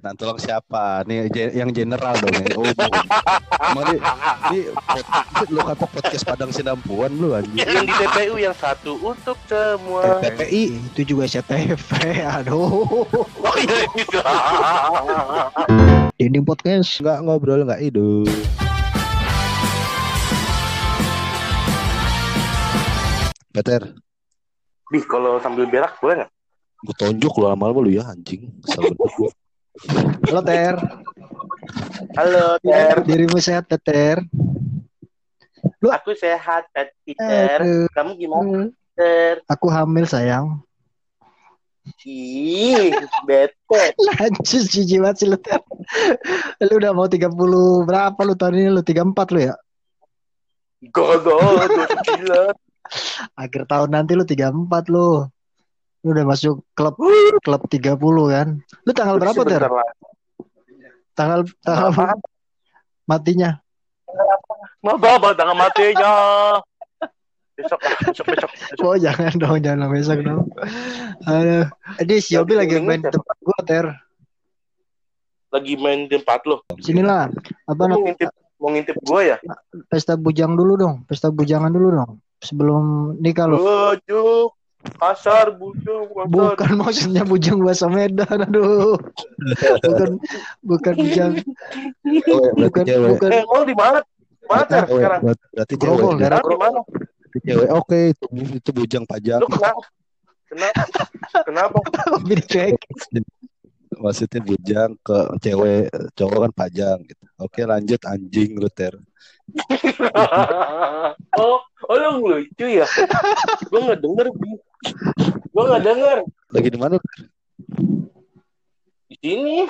Nah, tolong siapa? Nih yang general dong, yang umum. Emang ini, ini lu kata podcast Padang Sinampuan lu anjing. yang di TPU yang satu untuk semua. PPI Itu juga SCTV. Aduh. Oh iya bisa. Dinding podcast. nggak ngobrol nggak hidup. Peter, Di kalau sambil berak boleh nggak? gue tonjok lu lama-lama lu ya anjing. Gua. Halo Ter. Halo Ter, Dirimu sehat Ter. aku sehat. Aduh. Kamu gimana Ter? Aku hamil sayang. Ih, bete. Lanjut jijik banget sih lu Ter. Lu udah mau 30 berapa lu tahun ini lu 34 lu ya? Gogo, gila. Akhir tahun nanti lu 34 lu. Lu udah masuk klub klub 30 kan? Lu tanggal berapa Ter? Tanggal tanggal Apaan? matinya. Mau bawa tanggal matinya. Besok besok besok. besok. Oh jangan dong, jangan besok dong. Aduh. Ini si Yobi lagi main di tempat gua Ter. Lagi main di tempat lo. Sinilah. Apa Mau ngintip, mau ngintip gue ya? Pesta bujang dulu dong. Pesta bujangan dulu dong. Sebelum nikah lo. Bujuk, kasar, bujuk, kasar. Bukan maksudnya bujang bahasa Medan, aduh. Bukan bukan bujang, Cewek, berarti bukan cewek. bukan Eh, mau di mana? Mana Cewek, sekarang? berarti- cewek. Grogol, daerah mana? Berarti cewek. Oke, itu, itu bujang pajak. Lu kenapa? Kenapa? Kenapa? Maksudnya bujang ke cewek, cowok kan pajang gitu. Oke, lanjut anjing lu ter. oh, oh lu lucu ya? Gue nggak denger. Gue nggak denger. Lagi di mana? Di sini.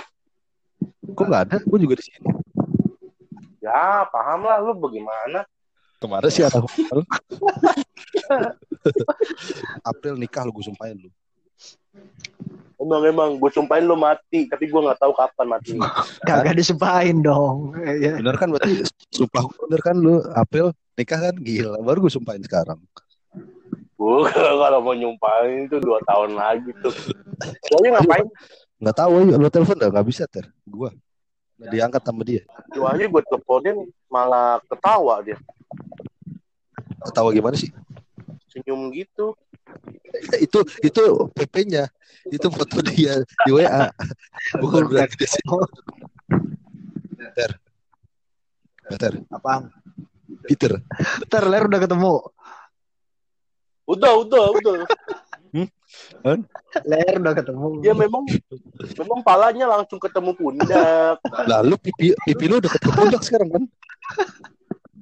Kok nggak ada? Gue juga di sini. Ya, paham lah lu bagaimana. Kemarin sih ada April. Nikah lu gue sumpahin lu. Emang emang gue sumpahin lu mati, tapi gue nggak tahu kapan matinya. Kagak disumpahin dong. Ya. Bener kan berarti sumpah bener kan lu April nikah kan gila. Baru gue sumpahin sekarang. Gue kalau mau nyumpahin itu dua tahun lagi tuh. Soalnya ngapain? Nggak tahu ayo lu telepon dah nggak bisa ter. Gua nggak diangkat sama dia. Aja gue teleponin malah ketawa dia. Ketawa gimana sih? Senyum gitu. itu itu PP-nya. Itu foto dia di WA. Bukan berarti di sini. Ter. Ter. Apaan? Peter. Ter, ler udah ketemu. Udah, udah, udah. Ler udah ketemu. Ya memang memang palanya langsung ketemu pundak. Lalu pipi pipi lu udah ketemu pundak sekarang kan?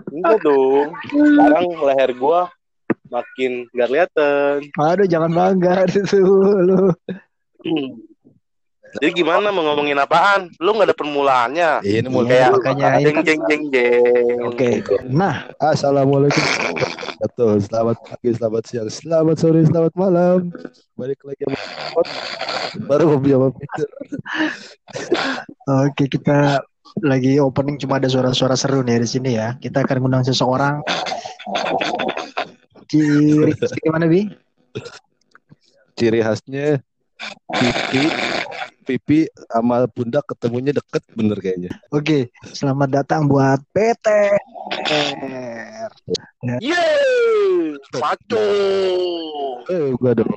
Enggak dong. Sekarang leher gua makin nggak kelihatan. Aduh, jangan bangga itu lu. Jadi gimana mau ngomongin apaan? Lu nggak ada permulaannya. Iya, ini Iya, Kayak makanya jeng jeng jeng jeng. Oke. Nah, Assalamualaikum. Betul. Selamat pagi, selamat siang, selamat sore, selamat malam. Balik lagi sama Pot. Baru ngobrol sama Peter. oke kita lagi opening cuma ada suara-suara seru nih di sini ya. Kita akan mengundang seseorang. Ciri gimana bi? Ciri khasnya pipi pipi sama pundak ketemunya deket bener kayaknya. Oke, selamat datang buat PT. Yeay, maco. Eh, enggak dong.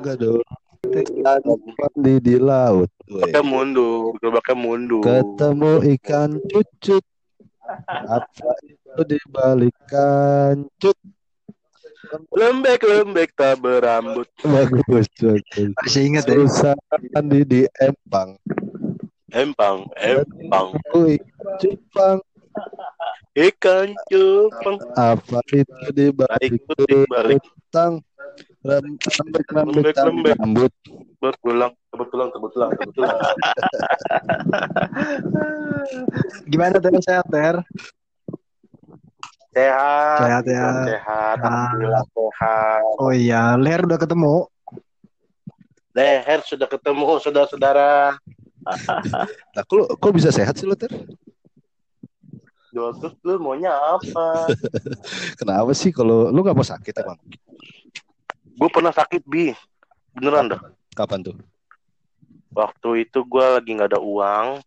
Enggak dong. Mandi di laut. Pakai mundur, pakai mundur. Ketemu ikan cucut. Apa itu di balik kancut? Lembek lembek tak berambut. Bagus, bagus. Masih ingat ya? Susah mandi di empang. Empang, empang. Ui, cupang. Ikan cupang. Apa itu di balik putih balik tang? Ram- Rambut rambut Lembek, tang- lembek. rambut. bertulang, bertulang, bertulang, bertulang. Gimana Ter sehat Ter? Sehat, Sehat, ya. sehat, Ah. alhamdulillah sehat. Oh iya, Ler udah ketemu. Leher sudah ketemu saudara-saudara. Nah, kok, kok bisa sehat sih lo, Ter? Terus lu maunya apa? Kenapa sih kalau lu gak mau sakit emang? Gue pernah sakit bi, beneran dah. Kapan tuh? waktu itu gue lagi nggak ada uang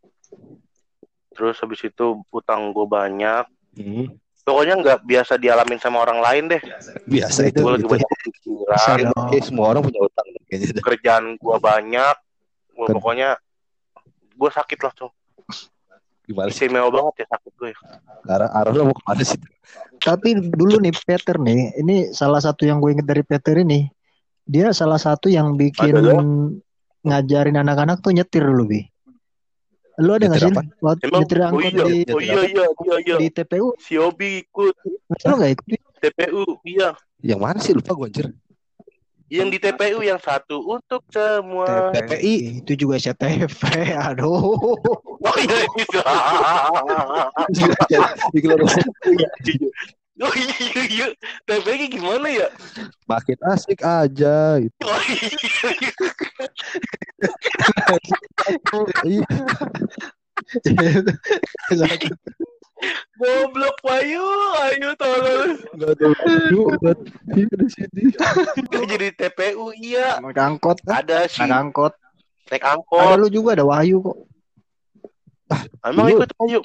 terus habis itu utang gue banyak Hmm, pokoknya nggak biasa dialamin sama orang lain deh biasa itu. gue lagi banyak pikiran. Kayak semua orang punya utang kayaknya. kerjaan gue banyak Gua Kan- pokoknya gue sakit langsung Gimana sih? istimewa banget ya sakit gue Arah, arah lo mau ke mana sih? Tapi dulu nih Peter nih, ini salah satu yang gue inget dari Peter ini, dia salah satu yang bikin ngajarin anak-anak tuh nyetir dulu bi. Lu ada nggak sih waktu emang nyetir oh angkot iya di, oh iya iya iya iya di TPU? si Obi ikut Lu nggak ikut? TPU iya Yang mana sih lupa gue anjir. yang di TPU yang satu untuk semua TPI. Itu juga SCTV. Aduh. oh iya itu Iklan oh iya iya TPI gimana ya makin asik aja gitu. oh iya iya. Iya. goblok Wayu ayo tolong Enggak ada yuk buat iya di sini. Jadi TPU iya Naik angkot. ada si Naik angkot. naik Ada angkot lu juga ada Wahyu kok. emang Dulu- ikut Wayu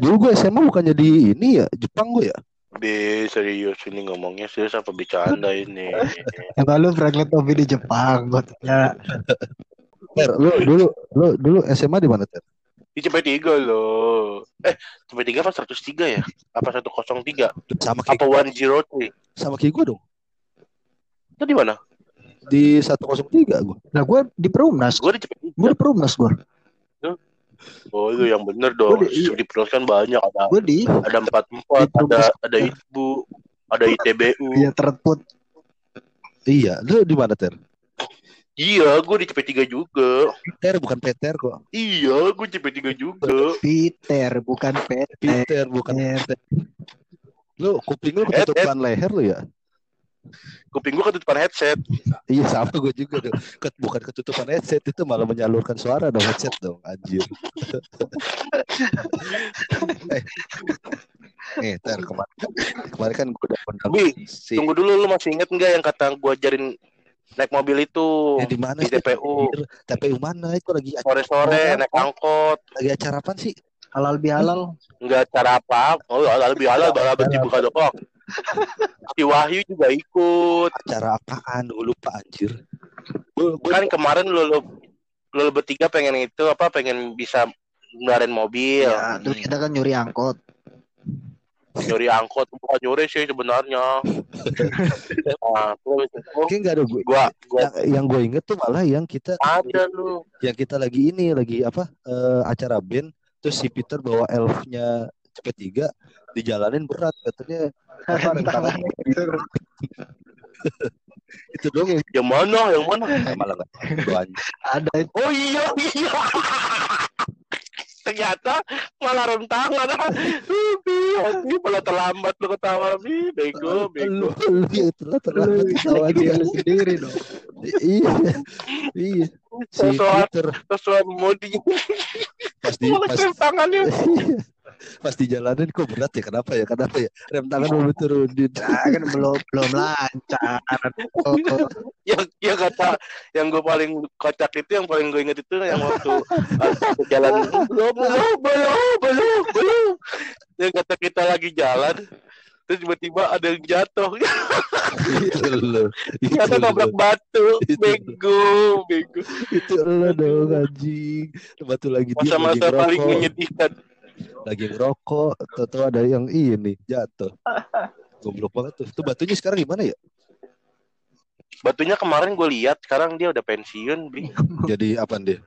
Dulu gue SMA bukannya di ini ya, Jepang gue ya. Be serius ini ngomongnya serius apa bercanda ini Kata lu pernah ngeliat Obi di Jepang. Gue tanya. Ter, lu dulu lu dulu SMA di mana Ter? di CP3 loh eh CP3 apa 103 ya apa 103 Sama kayak apa 103 sama kayak gue dong. itu di mana Di 103 gue. Nah gue di Perumnas. gue di CP3 Gue di Perumnas gue. Oh itu yang bener dong di- di kan banyak ada Gue di ada empat empat ada ada ibu ada ITBU Iya terput. Iya, lu di mana Ter? iya gue di CP3 juga Ter bukan Peter kok. iya gue CP3 juga Peter bukan Peter. Peter bukan Peter. Lu kuping lu ketutupan leher lu ya? Kuping gue ketutupan headset Iya sama gue juga dong. Ket, bukan ketutupan headset itu malah menyalurkan suara dong headset dong anjir. eh, eh ter kemarin kemarin kan gue udah undang Bi, si tunggu dulu lu masih inget nggak yang kata gue ajarin naik mobil itu ya, di mana di? TPU? TPU mana itu lagi sore-sore Oh, naik angkot lagi acara apa sih? Halal bihalal. nggak cara apa oh halal bakal berarti buka dopok si Wahyu juga ikut Acara apaan? Gue lupa anjir. Kan kemarin lu lu lu bertiga pengen itu apa pengen bisa ngeluarin mobil Ya, terus kita kan nyuri angkot. nyuri angkot bukan nyuri sih sebenarnya nah, terus oh, kayak nggak ada gue. gua gua Yang, yang gue inget tuh malah yang kita ada lu yang kita lagi ini lagi apa eh, acara band terus si Peter bawa elfnya cepet tiga dijalanin berat katanya. Tangan itu dong yang yang mana? Yang mana? Eh, malah nggak. Ada itu. oh iya iya. Ternyata malah rem tangan Bi, Bi, malah terlambat lu ketawa bi bego bego. lu telat terlambat ketawa dia Lu sendiri dong. iya. Iya. Si. Peter. sesuai modi. Pas di pas tangannya pas dijalanin kok berat ya? Kenapa ya? Kenapa ya? Rem tangan belum turunin Nah, kan belum belum lancar. Oh, yang yang kata yang gue paling kocak itu yang paling gue inget itu yang waktu jalan belum belum belum belum belum. Yang kata kita lagi jalan terus tiba-tiba ada yang jatuh. Itu lo itu nabrak batu. Itu. bego bego. Itu lo dong anjing. Batu lagi masa-masa paling menyedihkan lagi ngerokok tahu ada yang ini jatuh. Goblok banget tuh. Tuh batunya sekarang gimana ya? Batunya kemarin gue lihat sekarang dia udah pensiun Bi. jadi apa dia?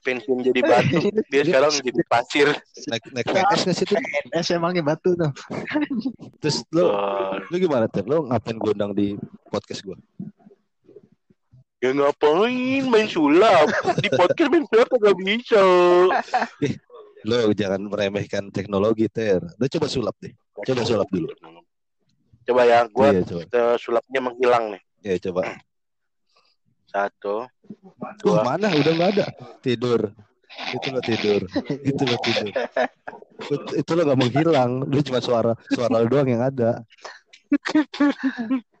Pensiun jadi batu. Dia sekarang jadi pasir. Naik naik PS nggak sih tuh PNS emangnya batu tuh. terus lo lo gimana tuh lo ngapain gue undang di podcast gue ya ngapain? Main sulap. Di podcast main sulap gak bisa. Lo jangan meremehkan teknologi ter. Lo coba sulap deh. Coba sulap dulu. Coba ya, gua iya coba. sulapnya menghilang nih. iya coba. Satu, dua. mana? Udah nggak ada. Tidur. Itu lo tidur. Itu lo tidur. Itu, itu lo nggak menghilang. Lu cuma suara suara lo doang yang ada.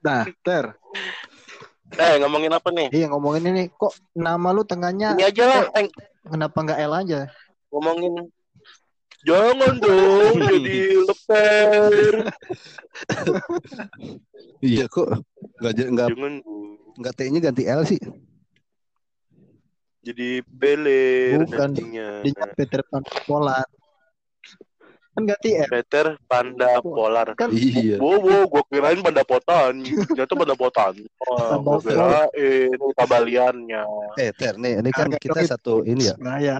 Nah, Ter. Eh ngomongin apa nih? Iya ngomongin ini kok nama lu tengahnya Ini aja lah, Eng. kenapa nggak L aja? ngomongin jangan dong jadi leper Iya kok nggak nggak nggak T-nya ganti L sih. jadi beler Bukan. Dia Peter Pan Polar. Kan ganti R. Peter Panda Polar Kan Iya. Wow, wow, gue kirain banda potan. Ternyata banda potan. Wah, gue Banda kirain tabaliannya. Eh Ter, nih ini kan Agak kita satu ini ya. Bahaya.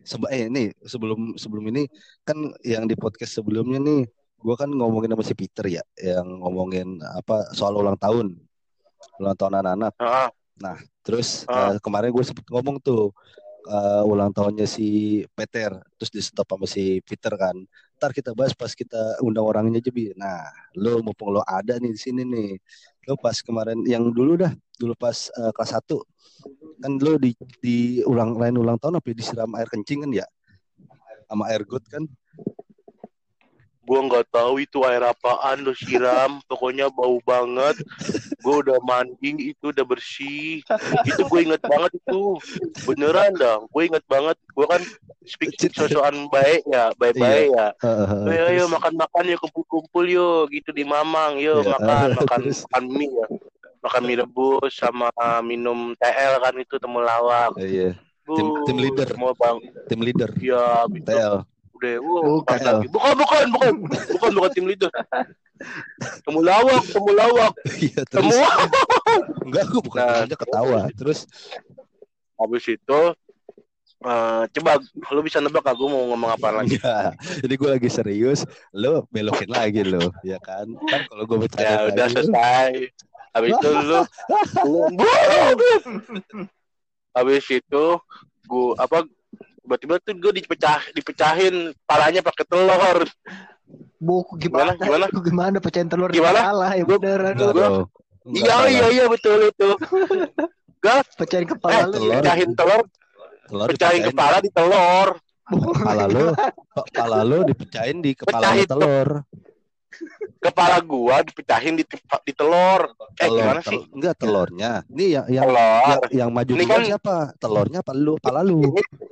Seba eh ini sebelum sebelum ini kan yang di podcast sebelumnya nih gua kan ngomongin sama si Peter ya yang ngomongin apa soal ulang tahun ulang tahun anak-anak Ah, terus Ah. eh, kemarin gue sempet ngomong tuh eh, ulang tahunnya si Peter terus di stop sama si Peter kan. Ntar kita bahas pas kita undang orangnya aja bi. Nah lo mumpung lo ada nih di sini nih lo pas kemarin yang dulu dah dulu pas eh, kelas 1 kan lo di di ulang lain ulang tahun apa ya, disiram air kencing kan ya? Sama air got kan gue nggak tahu itu air apaan lo siram. Pokoknya bau banget. Gue udah mandi, itu udah bersih. Itu gue inget banget itu. Beneran dah. Gue inget banget. Gue kan speak sosokan baik ya, baik-baik ya. Heeh, Ayo, ayo terus- makan makan yuk kumpul-kumpul yuk gitu di Mamang yuk Iya, makan makan makan mie ya makan mie rebus sama minum TL kan itu temulawak. Iya Tim- tim leader. Semua bang, tim leader ya TL udah, wow, Bukan. lagi. bukan bukan bukan bukan bukan tim leader. Temulawak, temulawak, iya terus semua. enggak gue bukan Nah, aja ketawa terus Habis itu eh, coba lu bisa nebak aku mau ngomong apa lagi? Enggak, jadi gue lagi serius, lo belokin lagi lo, ya kan? Kan kalau gue bercanda Ya udah lagi, selesai. Habis itu lu, habis itu gua apa tiba-tiba tuh gue dipecah dipecahin palanya pakai telur. Buku gimana? Gimana? Gimana? Gimana pecahin telur Gimana? Salah ya beneran. enggak Gua- dong. Enggak Iya salah. iya iya betul itu. Pecahin Eh, kepala lu. telur. pecahin telur, telur pecahin kepala di telur. kepala lo, kepala lo dipecahin di kepala Pecahin telur. Kepala gua dipecahin di di telur. Eh Telur, gimana tel- sih? Enggak telurnya. Ini yang yang Telur. yang, yang maju Ini kan- siapa? Telurnya apa lu? Kepala lu.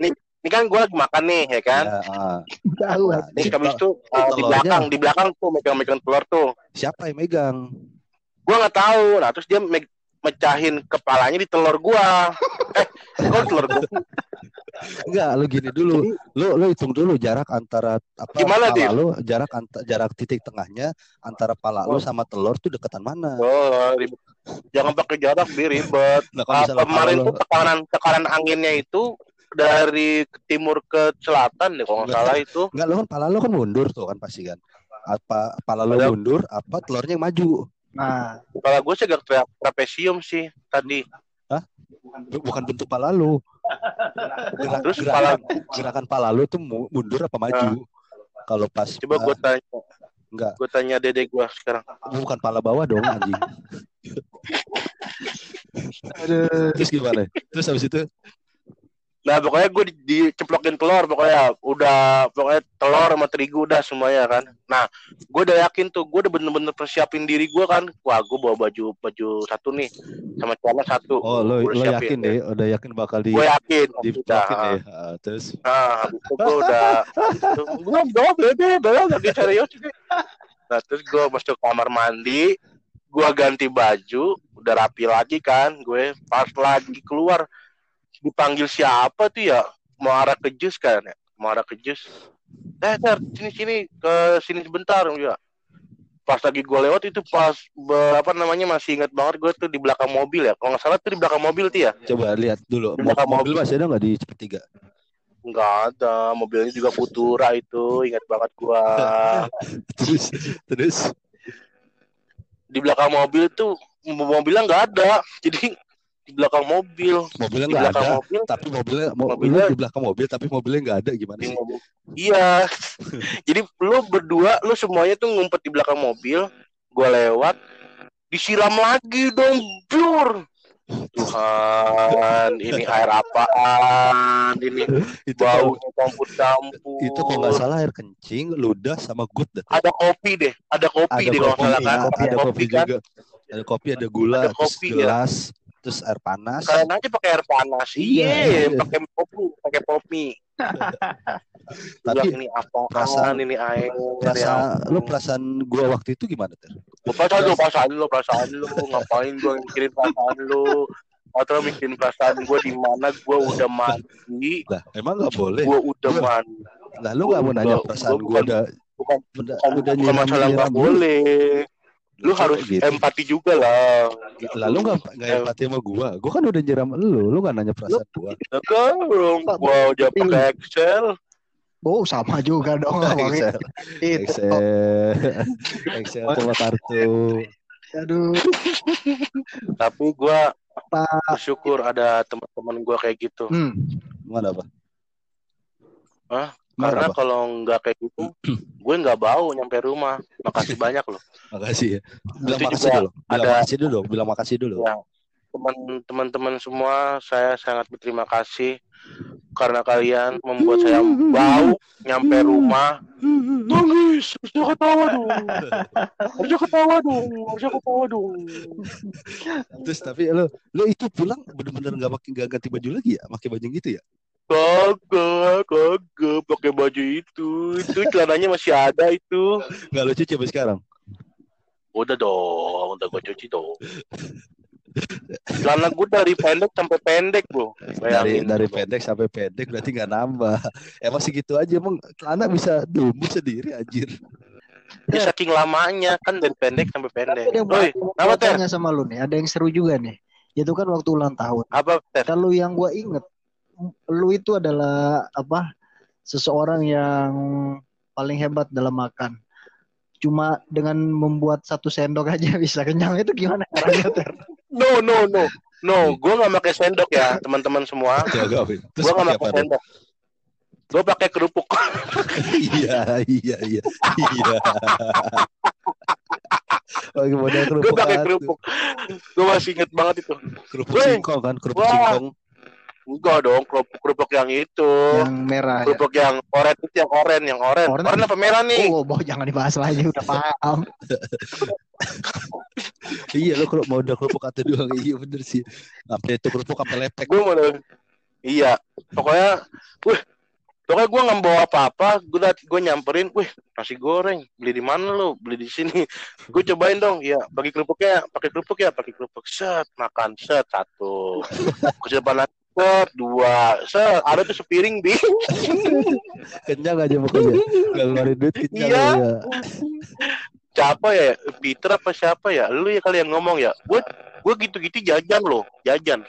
Ini kan gua lagi makan nih ya kan. Ya. Tahu. Terus ini habis itu eh, di belakang di belakang tuh megang-megang telur tuh. siapa yang megang? Gua nggak tahu. Nah terus dia me- mecahin kepalanya di telur gua. eh, kok telur gua? Enggak, lu gini dulu. Lu lu hitung dulu jarak antara apa Gimana, pala Dir? lu, jarak anta, jarak titik tengahnya antara pala lu Oh. sama telur tuh deketan mana? Oh, ribet. Jangan pakai jarak biar ribet. Nah, Ah, pala kemarin lu- tuh tekanan tekanan anginnya itu dari timur ke selatan deh kalau nggak Enggak. salah itu. Enggak, lu kan pala lu kan mundur tuh kan pasti kan. Apa pala lu Padahal- mundur, apa telurnya yang maju? Nah, Kepala gue sih agak tra- trapesium sih tadi. Bu- Bukan bentuk pala lu. Gerak, Terus gerakan, gerakan pala lu tuh mu- mundur apa maju? Kalau pas Coba gue ah, tanya, enggak, gue tanya dede gue sekarang. bukan pala bawah dong anjing. aduh. Terus gimana? Terus habis itu Nah pokoknya gue di, diceplokin telur pokoknya udah pokoknya telur sama terigu udah semuanya kan. Nah gue udah yakin tuh gue udah bener-bener persiapin diri gue kan. Wah gue bawa baju baju satu nih sama celana satu. oh lo Gua lo yakin deh, udah yakin bakal di Gue yakin. di udah. deh. Ah, terus Nah habis itu gue udah belum dong bebe belum lagi serius. Nah terus gue masuk kamar mandi, gue ganti baju, udah rapi lagi kan. Gue pas lagi keluar dipanggil siapa tuh ya? Mau arah ke jus kan ya? Mau arah ke jus. Eh, Ter, sini sini ke sini sebentar ya. Pas lagi gue lewat itu pas be- apa namanya masih ingat banget gue tuh di belakang mobil ya. Kalau nggak salah tuh di belakang mobil tuh ya. coba lihat dulu Di belakang mobil masih ada nggak di sepertiga? Nggak ada, mobilnya juga Futura itu, ingat banget gua. Terus terus Di belakang mobil tuh mobilnya nggak ada, jadi di belakang mobil, mobilnya nggak ada, mobil, tapi mobilnya mo- Mobilnya- di belakang mobil tapi mobilnya nggak ada gimana sih? mobil. Iya, jadi lu berdua, lu semuanya tuh ngumpet di belakang mobil, gua lewat, disiram lagi dong, jur. Tuhan, ini air apaan? Ini Itu baunya campur-campur. itu kalau nggak salah air kencing, ludah sama gut ada kopi deh, ada kopi Ada deh kalau nggak salah kopi, kan. ada, ada kopi kan. juga. Ada kopi, ada gula, Ada kopi, ya. Terus air panas. Kalian aja pakai air panas. Iya, Iya, iya. pakai kopi, pakai kopi. Tapi ini apa? perasaan- ini air. Perasaan, lu perasaan gua waktu itu gimana ter? perasaan lu, perasaan lu, perasaan lu. Ngapain gua mikirin perasaan lu? Atau mikirin perasaan gua di mana gua udah mandi, Lah, emang nggak boleh. gua udah Gua- mandi. Lah, lu nggak mau nanya perasaan gua gua bukan- udah Bukan bukan, bukan masalah nggak boleh. Lu harus gitu? empati juga lah. Lalu nggak nggak Em- empati sama gua. Gua kan udah nyiram lu, lu nggak nanya perasaan gua. Ya kan, gua udah pakai Excel. Oh sama juga dong. Excel. Excel, Excel sama kartu. Aduh. Tapi gua Pak. bersyukur ada teman-teman gua kayak gitu. Hmm. Mana apa? Hah? Karena kalau nggak kayak gitu, gue nggak bau nyampe rumah. Makasih banyak loh. Makasih ya. Bilang Itu makasih dulu. Bilang ada- makasih dulu. Bilang makasih dulu. Ya. Teman- Teman-teman semua, saya sangat berterima kasih karena kalian membuat saya bau nyampe rumah. Nangis, harusnya ketawa dong. Harusnya ketawa dong. Harusnya ketawa dong. Terus tapi lu lu itu pulang bener-bener nggak pakai nggak ganti baju lagi ya? Pakai baju gitu ya? Kagak, kagak pakai baju itu. Itu celananya masih ada itu. Nggak lu cuci sampai sekarang? Udah dong, udah gue cuci dong. Celana gue dari pendek sampai pendek, bro. Dari Bayangin. dari pendek sampai pendek berarti nggak nambah. Emang segitu aja emang celana bisa tumbuh sendiri anjir. Ya, saking lamanya kan dari pendek sampai pendek. Ada yang tanya sama lu nih. Ada yang seru juga nih. Itu kan waktu ulang tahun. apa? Kalau yang gua inget, lu itu adalah apa? Seseorang yang paling hebat dalam makan. Cuma dengan membuat satu sendok aja bisa kenyang itu gimana caranya Ter? No, no, no. No, gue nggak pakai sendok ya, teman-teman semua. Gue nggak pakai sendok. Gue pakai kerupuk. iya, iya, iya. Iya. Pakai model Gue kerupuk. pakai kerupuk. Gue masih inget banget itu. Kerupuk singkong kan, kerupuk singkong. Enggak dong, kerupuk, kerupuk yang itu. Yang merah ya. Kerupuk yang oren itu yang oren, yang oren. Oren. Oren apa merah nih? Oh, boh, jangan dibahas lagi udah paham. Iya, lo kalau model kerupuk atau doang. Iya bener sih. Sampai itu kerupuk sampai lepek. gue mau iya pokoknya wih pokoknya gue nggak bawa apa-apa gue gue nyamperin wih nasi goreng beli di mana lo beli di sini gue cobain dong ya bagi kerupuknya pakai kerupuk ya pakai kerupuk set makan set satu kasih depan lagi, set dua set ada tuh sepiring bi Kenyang aja pokoknya. Gak ngeluarin duit kenyang Iya. aja. siapa ya Peter apa siapa ya lu ya kalian ngomong ya gue gue gitu-gitu jajan loh jajan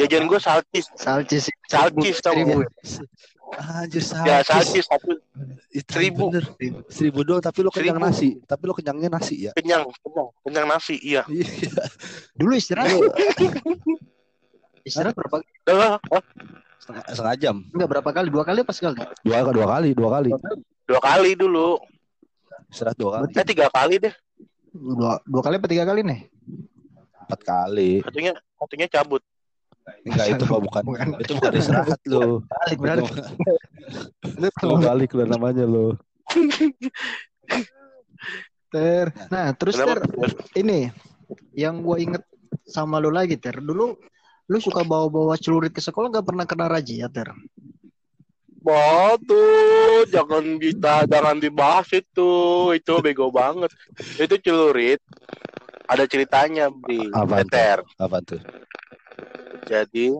jajan gue salcis Salcis. Salcis, tau seribu. Anjir ya salcis. salcis satu seribu. bener. Seribu doang tapi lo kenyang Seribu. nasi. Tapi lo kenyangnya nasi ya. kenyang kenyang kenyang nasi iya Iya. Dulu istirahat. istirahat berapa Udah, Setengah, setengah jam. enggak berapa kali? Dua kali apa sekali? Dua, dua kali, dua kali. dua kali dulu Istirahat dua kali. eh tiga kali deh Dua, dua kali apa tiga kali nih? Empat kali. satunya satunya cabut Enggak itu mah bukan. Bukan. Itu bukan istirahat lo. Balik mah- Lo balik lo namanya lo. Ter. Nah, terus Ter, ini yang gue inget sama lu lagi Ter. Dulu lu suka bawa-bawa celurit ke sekolah gak pernah kena razia Ter? Batu, jangan kita jangan dibahas itu, itu bego banget. Itu celurit. Ada ceritanya, Bri. Tuh? Peter. Apa tuh? Jadi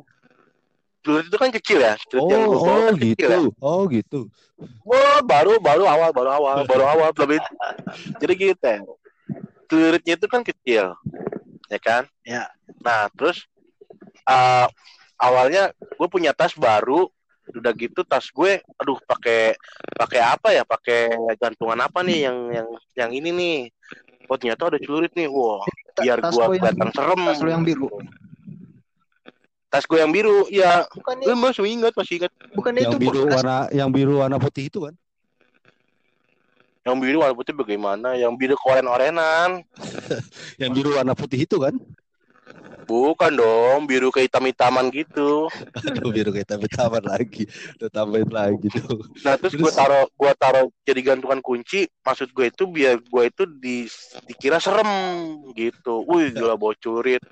celurit itu kan kecil ya. Celurit yang Oh, gua bawa oh kan kecil ya. gitu. Oh gitu. Wah, baru baru awal, baru awal, baru awal belum itu. Jadi gitu, Ter. Celuritnya itu kan kecil. Ya kan? Ya. Nah, terus uh, awalnya gue punya tas baru udah gitu tas gue aduh pakai pakai apa ya? Pakai gantungan apa nih yang yang yang ini nih? Oh ternyata ada celurit nih. Wah biar Tas yang- kelihatan serem. tas lo yang biru. tas gue yang biru ya Bukan gue masih ingat masih ingat. Bukan Yang itu biru bekas. warna yang biru warna putih itu kan? yang biru warna putih bagaimana? Yang biru koren orenan Yang biru warna putih itu kan? Bukan dong, biru kayak hitam-hitaman gitu. Aduh biru kayak tapi taman lagi. Udah tambahin lagi tuh. Nah terus gue Terus? taruh gue taruh jadi gantungan kunci. Maksud gue itu biar gue itu di, dikira serem gitu. Wih gila bocurit,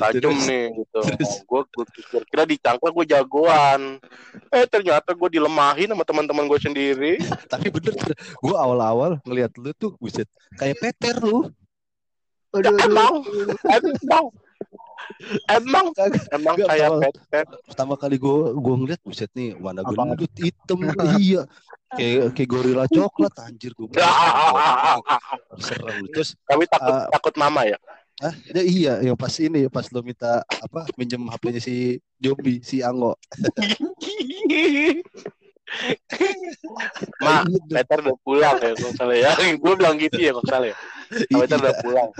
tajam nih gitu. Terus? Gue kira ditangkap gue jagoan. Eh ternyata gue dilemahin sama teman-teman gue sendiri. Tapi bener, gue awal-awal ngeliat lu tuh, buset, kayak Peter lu. Aduh, aduh. Emang, emang, emang, emang Gak kayak tahu. Peter. Pertama kali gue gue ngeliat, buset nih, warna gendut, hitam, iya. Kayak kayak gorila coklat, anjir gue. Serem. Terus, Tapi takut Ah. takut mama ya. ah, ya iya, yang pas ini, pas lu minta apa, minjem HP-nya si Jobi, si Anggo. Ma, tuh. Peter udah pulang ya kalau salah ya. Gue bilang gitu ya kalau salah ya. Peter udah pulang.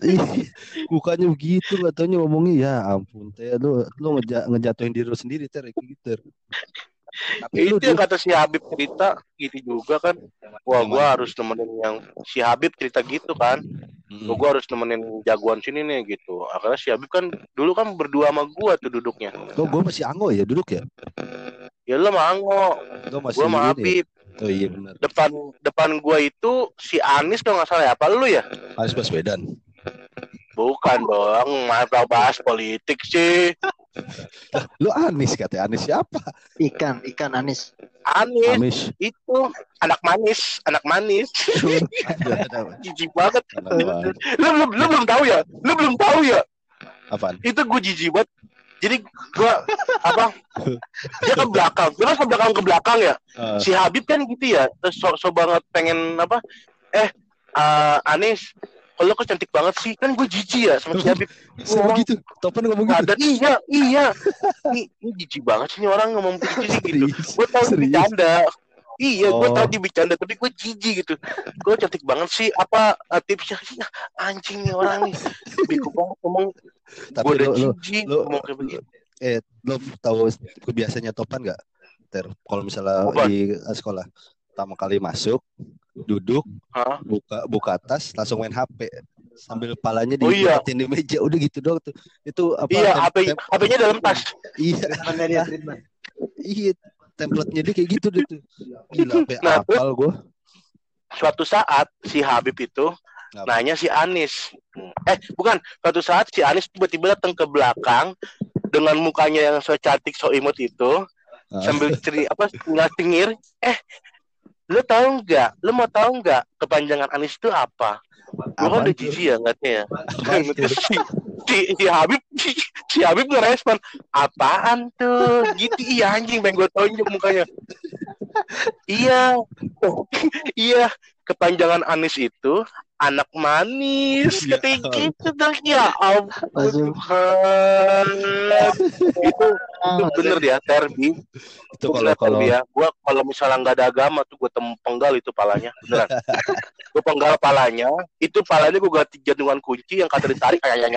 Iya, Mukanya begitu gak taunya ngomongnya ya ampun teh lu lu ngeja, ngejatuhin diri lu sendiri ter gitu. Tapi itu yang kata si Habib cerita gitu juga kan. Wah, gua harus nemenin yang si Habib cerita gitu kan. Mm-mm. Gua, gua harus nemenin jagoan sini nih gitu. Akhirnya si Habib kan dulu kan berdua sama gua tuh duduknya. Kok gue masih Anggo ya duduk ya? Ya lu sama Anggo, masih gua sama ini ya? Habib. Oh iya benar. Depan depan gua itu si Anis kalau nggak salah ya. Apa lu ya? Anies Baswedan. Bukan dong, malah bahas politik sih. Lu Anies katanya Anies siapa? Ikan, ikan anis. Anis Anies. itu anak manis, anak manis. Jijik banget. Lu belum lu belum tahu ya? Lu belum tahu ya? Apaan? itu gue jijik banget jadi gue apa dia ke belakang. Kan ke belakang ke belakang ya. Eh, si Habib kan gitu ya terus so, so banget pengen apa eh eh, Anis kalau kok cantik banget sih? Kan gue jijik ya sama si Habib. Sama gitu. Topan ngomong Nah, gitu. dan iya iya. Ini, ini jijik banget sih ini orang ngomong begitu sih gitu. Gue tahu bercanda iya gue Oh. tahu dia bercanda tapi gue jijik gitu gue cantik banget sih apa eh, tipsnya sih anjing nih orang nih bego banget ngomong Tapi gue udah lu, lu, jijik lu- ngomong kayak eh, lu tahu kebiasaannya Topan nggak? Ter, kalau misalnya Apaan? di eh, sekolah pertama kali masuk, duduk, Hah? buka buka tas, langsung main HP sambil palanya Oh iya. di meja udah gitu doang tuh. Itu apa? Iya, tem- HP tem- HP-nya dalam tas. iya, Treatmentnya dia treatment. iya, template-nya dia kayak gitu deh tuh. Gila, Nah, apal gua. Suatu saat si Habib itu Apa? nanya si Anis. Eh, bukan. Suatu saat si Anis tiba-tiba datang ke belakang dengan mukanya yang so cantik, so imut itu, Ah. sambil ceri apa tinggal cengir. Eh, lu tahu nggak? Lu mau tahu nggak kepanjangan Anis itu apa? Gua kan udah jijik ya ngatnya ya. Si, si Habib si Habib ngerespon apaan tuh? Gitu iya anjing pengen gue tonjok mukanya. Iya iya kepanjangan Anis itu anak manis. Ya katanya gitu dong ya ampun. Itu itu bener ya Terbi Itu kalau kalau ya gue kalau misalnya nggak ada agama tuh gue penggal itu palanya beneran gue penggal palanya itu palanya gue ganti jantungan kunci yang kata ditarik kayak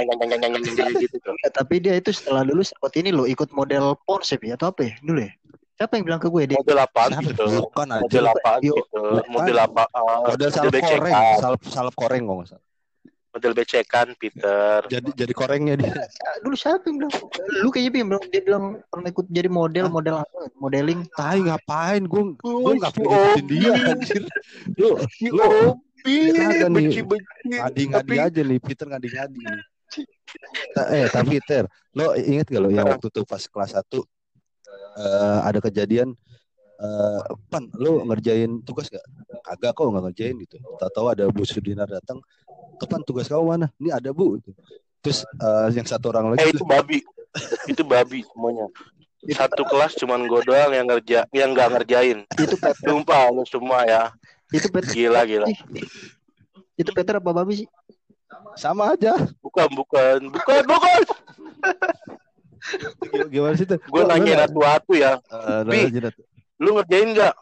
gitu Eh, tapi dia itu setelah dulu sempat ini loh ikut model Porsche ya atau apa ya dulu ya? Siapa yang bilang ke gue dia? model apaan Siapa? gitu model Yo. gitu model apa Model salep koreng, salep salep koreng kok nggak salah. Model becekan Peter Jadi jadi korengnya dia. Dulu siapa yang bilang? Lu kayaknya yang bilang dia bilang pernah ikut jadi model, Hah? model apa? Modeling. Tai ngapain? Gue gue nggak pernah dia anjir. Lu lu nih. benci-benci ngadi-ngadi Tapi- aja nih, Peter ngadi-ngadi. eh tapi Ter, lo inget gak lo yang waktu tuh pas kelas 1 eh ada kejadian eh pan lo ngerjain tugas gak? Kagak kok nggak ngerjain gitu. Tahu-tahu ada Bu Sudinar datang, "Kapan tugas kamu mana?" "Ini ada, Bu." Gitu. Terus eh, yang satu orang eh lagi itu babi itu babi semuanya satu kelas cuman gue doang yang ngerja yang nggak ngerjain Itu Peter, sumpah lu semua ya itu Peter, gila gila itu Peter apa babi sih? sama aja. bukan bukan bukan bukan Gimana sih tuh? gue nanya satu-satu ya Bi. Lu ngerjain nggak?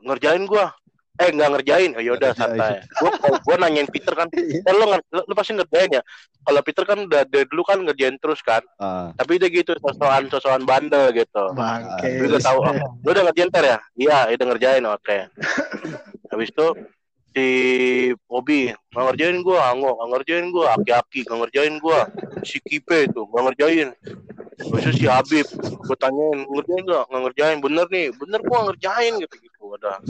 Ngerjain gua. Eh nggak ngerjain. Oh yaudah Ngerjain. santai. Gua gua nanyain Peter kan eh, lu, lu, lu pasti ngerjain ya? Kalau Peter kan udah dari dulu kan ngerjain terus kan. Ah, tapi dia gitu sosokan sosokan bandel gitu. Bangke. Gue udah tahu oh, lu udah ngerjain ter ya? Iya udah ngerjain oke. Habis itu si Bobby nggak ngerjain gue Anggo nggak ngerjain gue Aki-Aki nggak ngerjain gue si Kipe itu nggak ngerjain. Terus si Habib gue tanyain ngerjain nggak? Nggak ngerjain. Bener nih bener gue ngerjain gitu gitu ada.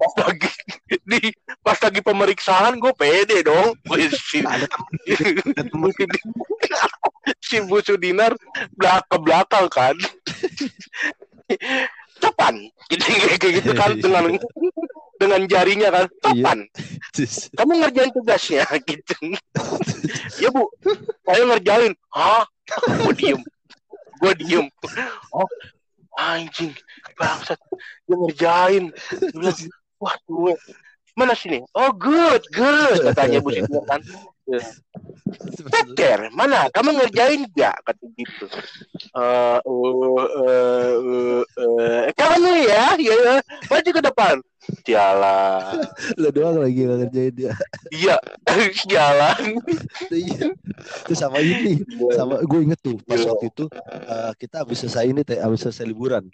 Pas lagi di pas lagi pemeriksaan gue pede dong. Si si Bu Sudinar belak ke belakang kan kapan? Gitu kayak gitu kan dengan dengan jarinya kan terus, kamu ngerjain tugasnya gitu. Ya bu. Saya ngerjain. Hah? Gue diem. Gue diem. Oh anjing. Bangsat. Dia ngerjain. Dia bilang wah gue. Mana sini? Oh good good katanya bu Siti kan Ya. Peter, mana? Kamu ngerjain gak? Kata gitu. Eh, uh, uh, uh, uh, kamu ya, ya, ya. Maju ke depan. Jalan. lo doang lagi nggak ngerjain dia. Iya, jalan. Iya. Terus sama ini, sama gue inget tuh pas Iya. waktu itu eh, kita habis selesai ini teh, habis selesai liburan.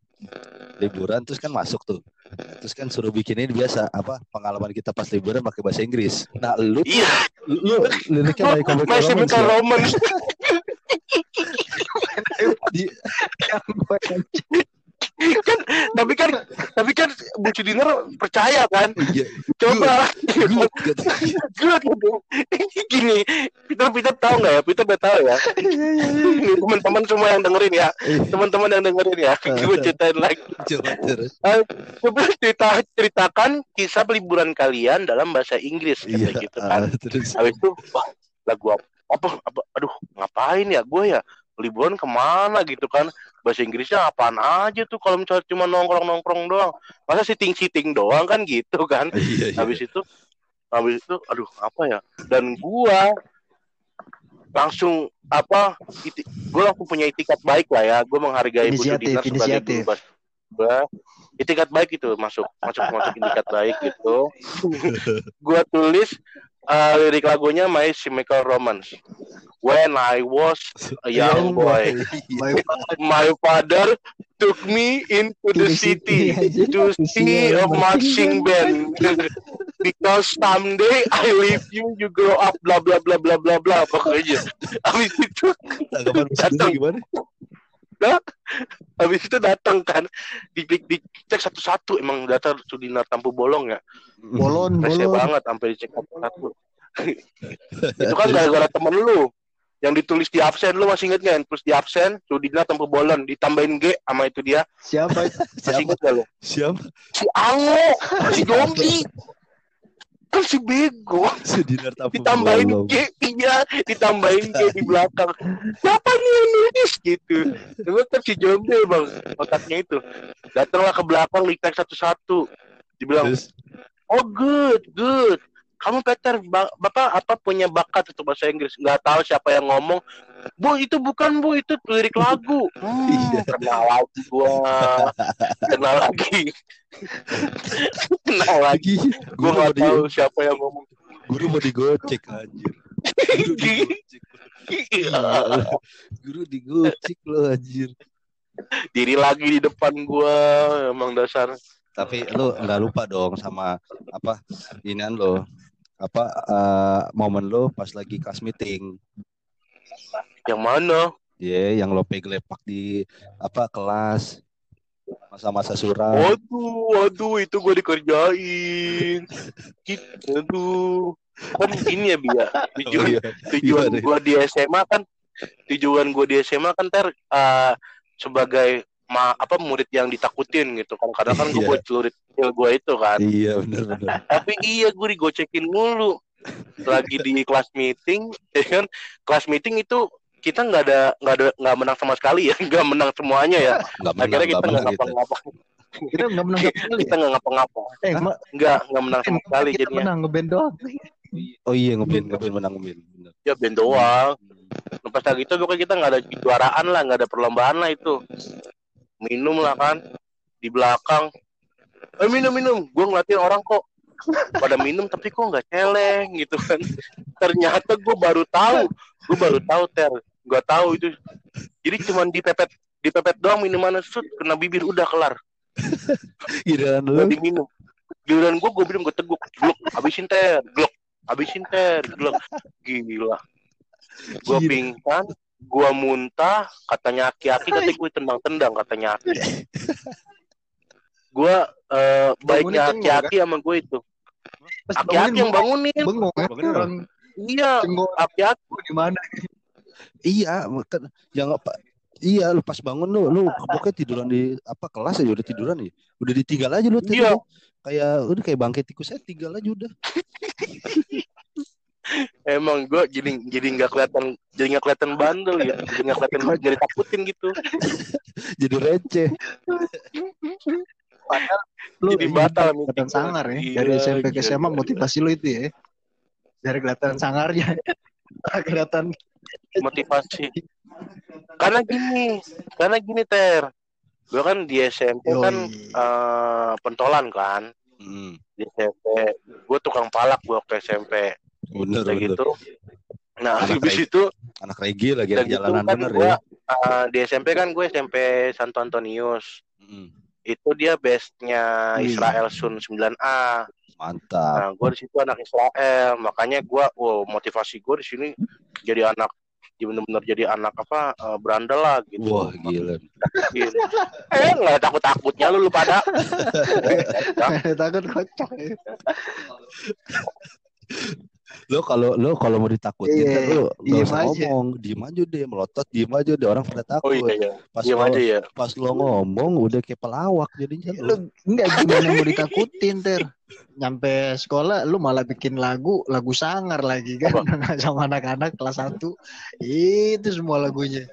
Liburan terus kan masuk tuh. Terus kan suruh bikinin biasa apa pengalaman kita pas liburan pakai bahasa Inggris. Nah, lu Iya, lu liriknya My Chemical masih bukan romance. Di- kan, tapi kan, tapi kan Bu Cudiner percaya kan. Iya, Coba, good, good. good gitu. Gini, Peter Peter tahu nggak ya? Peter udah tahu ya. Ini teman-teman semua yang dengerin ya, teman-teman yang dengerin ya. Gue ceritain lagi. Coba terus. Coba cerita ceritakan kisah liburan kalian dalam bahasa Inggris Iya, kata gitu kan. ah, terus. Habis itu wah lagu apa, apa, apa aduh ngapain ya gue ya liburan ke mana gitu kan bahasa Inggrisnya apaan aja tuh kalau misalnya cuma nongkrong nongkrong doang. Masa sitting sitting doang kan gitu kan? Iya, iya. habis itu habis itu aduh apa ya? Dan gua langsung apa iti, gua langsung punya itikat baik lah ya. Gua menghargai Bu Inisiatif, Sudina sebagai inisiatif. guru gua itikat baik itu masuk masuk masuk itikat baik gitu. Gua tulis uh, lirik lagunya My Chemical Romance when I was a young boy. My my father took me into the city. to see a marching band. Because someday I leave you you grow up bla bla bla bla bla bla pokoknya. Habis itu Datang. gimana? habis itu datang kan. Di, di, dicek satu-satu emang data Sudinar Tampu Bolong ya. Bolon rese bolon. banget sampai dicek satu-satu itu kan gara-gara temen lu yang ditulis di absen lu masih inget nggak? Yang tulis di absen Sudinar Tampu Bolon ditambahin G sama itu dia. Siapa masih Siapa? inget gak lu? Siapa? si Ango si Jombi kan si bego. Sudinar Tampu ditambahin. G iya. Ditambahin G di belakang. Siapa nih yang nulis? Gitu. Cuma kan si Jombi bang. Otaknya itu. Datanglah ke belakang dicek satu-satu. Dibilang Terus, oh good good kamu Peter ba- bapak apa punya bakat untuk bahasa Inggris? Nggak tahu siapa yang ngomong. Bu itu bukan bu itu lirik lagu. Hmm, Iya. kenal lagi gua. Kenal lagi. Kenal lagi. Gua nggak di tahu siapa yang ngomong. Guru mau digocek anjir. Guru digocek. Guru digocek lo anjir. diri lagi di depan gua emang dasar. Tapi lo nggak lupa dong sama apa inian lo apa eh, momen lo pas lagi kelas meeting. yang mana Ya, yang lo lepak di apa kelas masa-masa suram. waduh waduh itu gua dikerjain gitu aduh kan ini ya Bia Oh, tujuan iya. tujuan Gimana? gua di SMA kan tujuan gua di SMA kan ter eh, sebagai ma apa murid yang ditakutin gitu. Kan kadang kan gua Iya. buat celurit kecil gua itu kan. Iya benar-benar. tapi iya gue digocekin mulu. Lagi di kelas meeting ya kan? Kelas meeting itu kita nggak ada nggak ada nggak menang sama sekali ya. Nggak menang semuanya ya. Nggak menang, akhirnya kita nggak gitu. ngapa-ngapa. Kita nggak menang sama sekali kita nggak ngapa-ngapa. Eh nggak nggak menang sama sekali kita jadinya. menang ngeband doang. Oh iya ngeband ngeband menang ngeband. Ya band doang. Lepas dari itu pokoknya kita nggak ada kejuaraan lah, nggak ada perlombaan lah itu. Minum lah kan. Di belakang. Eh minum minum, gue ngeliatin orang kok pada minum tapi kok nggak celeng gitu kan. Ternyata gue baru tahu, gue baru tahu ter, nggak tahu itu. Jadi cuman dipepet dipepet doang minumannya. Sut kena bibir udah kelar. Giliran lu. Diminum. Giliran gue gue bilang gue teguk. Glok habisin ter. Glok habisin ter. Glok gila. Gue Gila. pingsan gue muntah katanya aki-aki katanya gue tendang-tendang katanya aki gue eh, baiknya kan? aki-aki sama gue itu aki-aki yang bangunin bengong ya. Iya aki-aki di mana? Iya, kan yang apa? Iya, lu pas bangun lu, lu pokoknya tiduran di apa kelas aja udah tiduran ya. Udah ditinggal aja lu tadi. Iya. Kayak udah kayak bangkai tikus saya tinggal aja udah. emang gue jadi jadi nggak kelihatan jadi nggak kelihatan bandel ya jadi nggak kelihatan jadi takutin gitu Jadi receh. Lu Jadi batal kelihatan sangar ya. Iya, Dari SMP ke iya, SMA iya. motivasi lu itu ya. Dari kelihatan sangarnya. kelihatan motivasi karena gini karena gini ter gue kan di SMP kan Yoi. eh, pentolan kan Hmm, di SMP gue tukang palak gue waktu SMP bener, udah bener. gitu nah Anak habis itu Anak reggae lagi anak jalanan kan bener gue ya. di SMP kan gue SMP Santo Antonius Hmm, itu dia bestnya Wih. Israel Sun 9A mantap. Nah, gue di situ anak Israel, makanya gue, wow, motivasi gue di sini jadi anak, jadi bener-bener jadi anak apa eh, berandal lah gitu. Wah, gila. Gitu. Eh, nggak takut takutnya lu lu pada. takut kocak. Lo kalau lo kalau mau ditakutin Iya, kan lo gak usah aja. ngomong, diem aja deh, melotot diem aja deh orang pada takut. Oh iya, iya. Pas lo aja ya. pas lo ngomong udah kayak pelawak jadinya lo. Lu enggak gimana mau ditakutin ter. Nyampe sekolah lu malah bikin lagu, lagu sangar lagi kan sama anak-anak kelas 1. Itu semua lagunya.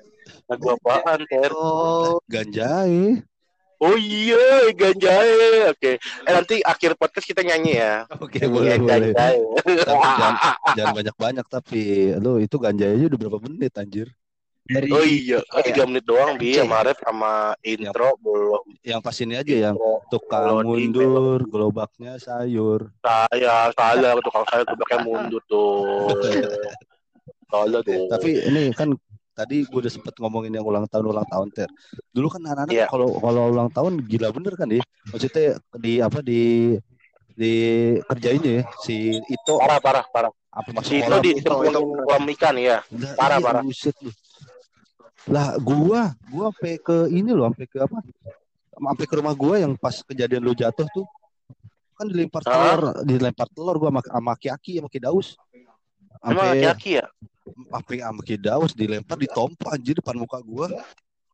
Lagu apaan, Ter? Oh, Ganjai. Oh iya, ganjai. Oke. Eh nanti akhir podcast kita nyanyi ya. Oke, Nyanyi boleh yang boleh. ganjai. Tapi jangan, jangan banyak-banyak tapi lo itu ganjai aja udah berapa menit anjir? dari Oh iya, Oh, tiga menit doang bi Oke. sama Ref sama intro belum. Yang pas ini aja yang tukang di- mundur, gerobaknya sayur. Saya salah tukang saya gebaknya mundur tuh. Salah tuh. Tapi ini kan tadi gue udah sempet ngomongin yang ulang tahun ulang tahun ter. Dulu kan anak-anak Iya. kalau kalau ulang tahun gila bener kan ya. Maksudnya di apa di di kerjainnya ya si itu parah parah parah. apa Si itu kolam. di itu, kolam ikan ya. Lah, parah, iya, parah. buset. Lah gua gua sampai ke ini loh, sampai ke apa? Sampai ke rumah gua yang pas kejadian lu jatuh tuh. Kan dilempar telur, dilempar telur gua sama sama Aki-Aki sama Daus. Emang laki-laki ya? sampai sama Ki Daus dilempar ditompa anjir depan muka gua.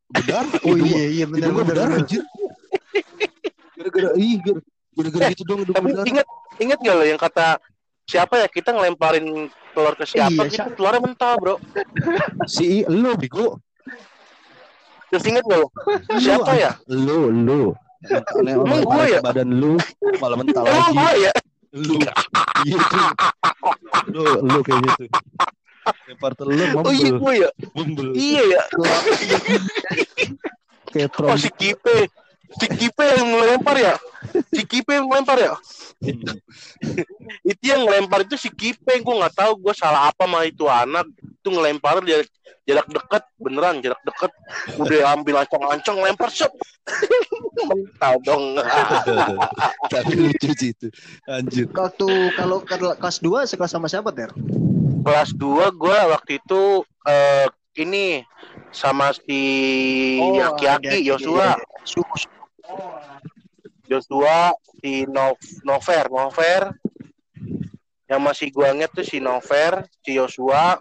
Berdarah. Oh iya iya benar benar. benar. anjir. Gara-gara ih gara- gara-gara gitu dong Tapi inget inget gak lo yang kata siapa ya kita ngelemparin telur ke siapa Iya, gitu siapa? telurnya mentah bro. Si lu bego. Terus inget gak lo? Siapa ya? Lu lu. Emang mental ya? badan lu malah mental Emang lagi. gue ya? Lu iya tuh lu lu kayak gitu. Lempar telur Oh iya gue ya? membel Iya ya? kayak Oh trom si Kipe. Si Kipe yang ngelempar ya? Si Kipe yang ngelempar ya? Itu yang ngelempar itu si Kipe. Gue nggak tahu gue salah apa sama itu anak. Itu ngelempar dia jarak dekat beneran jarak dekat udah ambil ancang-ancang lempar sep mental dong tapi lucu sih itu anjir Waktu kalau ke- kelas 2 sekelas sama siapa ter? kelas 2 gue waktu itu eh, ini sama si Aki-Aki Yosua Su- Joshua si Nov Nover Nover. Yang masih gua inget tuh si Nover si Joshua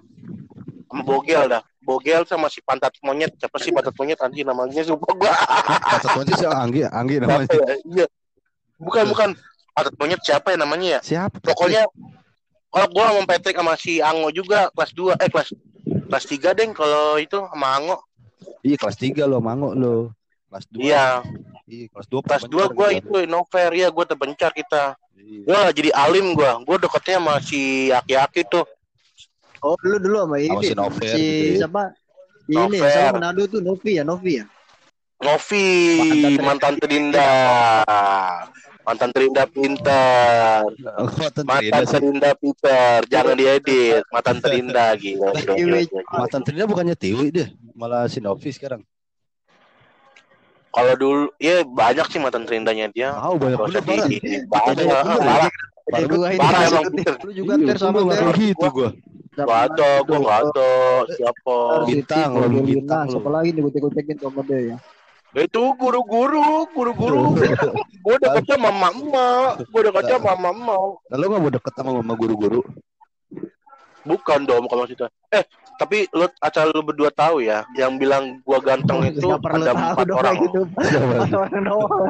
sama Bogel dah. Bogel sama si pantat monyet. Siapa sih pantat monyet? Anjing namanya sumpah gua. Satu aja sih Anggi Anggi namanya. Siapa ya? iya. Bukan bukan. Pantat monyet siapa ya namanya ya? Siapa? Pokoknya kalau gua sama Patrick sama si Ango juga kelas 2 eh kelas kelas 3 deng kalau itu sama Ango. Iya kelas tiga lo mango lo kelas dua. Iya iya kelas dua kelas 2 pencar gua kita. itu Nover ya gua terpencar kita Iya. Wah jadi alim gua. Gua deketnya sama si Aki-Aki tuh. Oh dulu dulu sama ini. Sama si Nover si gitu ya. siapa? Ini Nover. sama Manado tuh Novi ya Novi ya. Novi, Mantan mantan terindah. Mantan terindah pintar. Oh, mantan terindah pintar. Jangan diedit. Mantan terindah gila. mantan Trina bukannya Tiwi deh malah si Novi sekarang Kalau dulu, ya banyak sih mantan terindahnya dia. Tahu banyak usah bener parah. di banyak, Banyak parah. Emang. Peter. Lu juga Iya, ter sama gua ter. gitu gua. Gak ada, gue gak ada. Siapa? Bintang, lu bintang. Siapa lagi nih gue gocekin sama dia ya? Itu guru-guru, guru-guru. gue deketnya mama emak, gue deketnya mama emak. Nah, lo gak mau deket sama mama guru-guru? Bukan dong, bukan maksudnya. Eh, tapi lu asal lu berdua tahu ya, yang bilang gua ganteng itu Nggak perlu ada empat orang. gitu. Empat orang doang.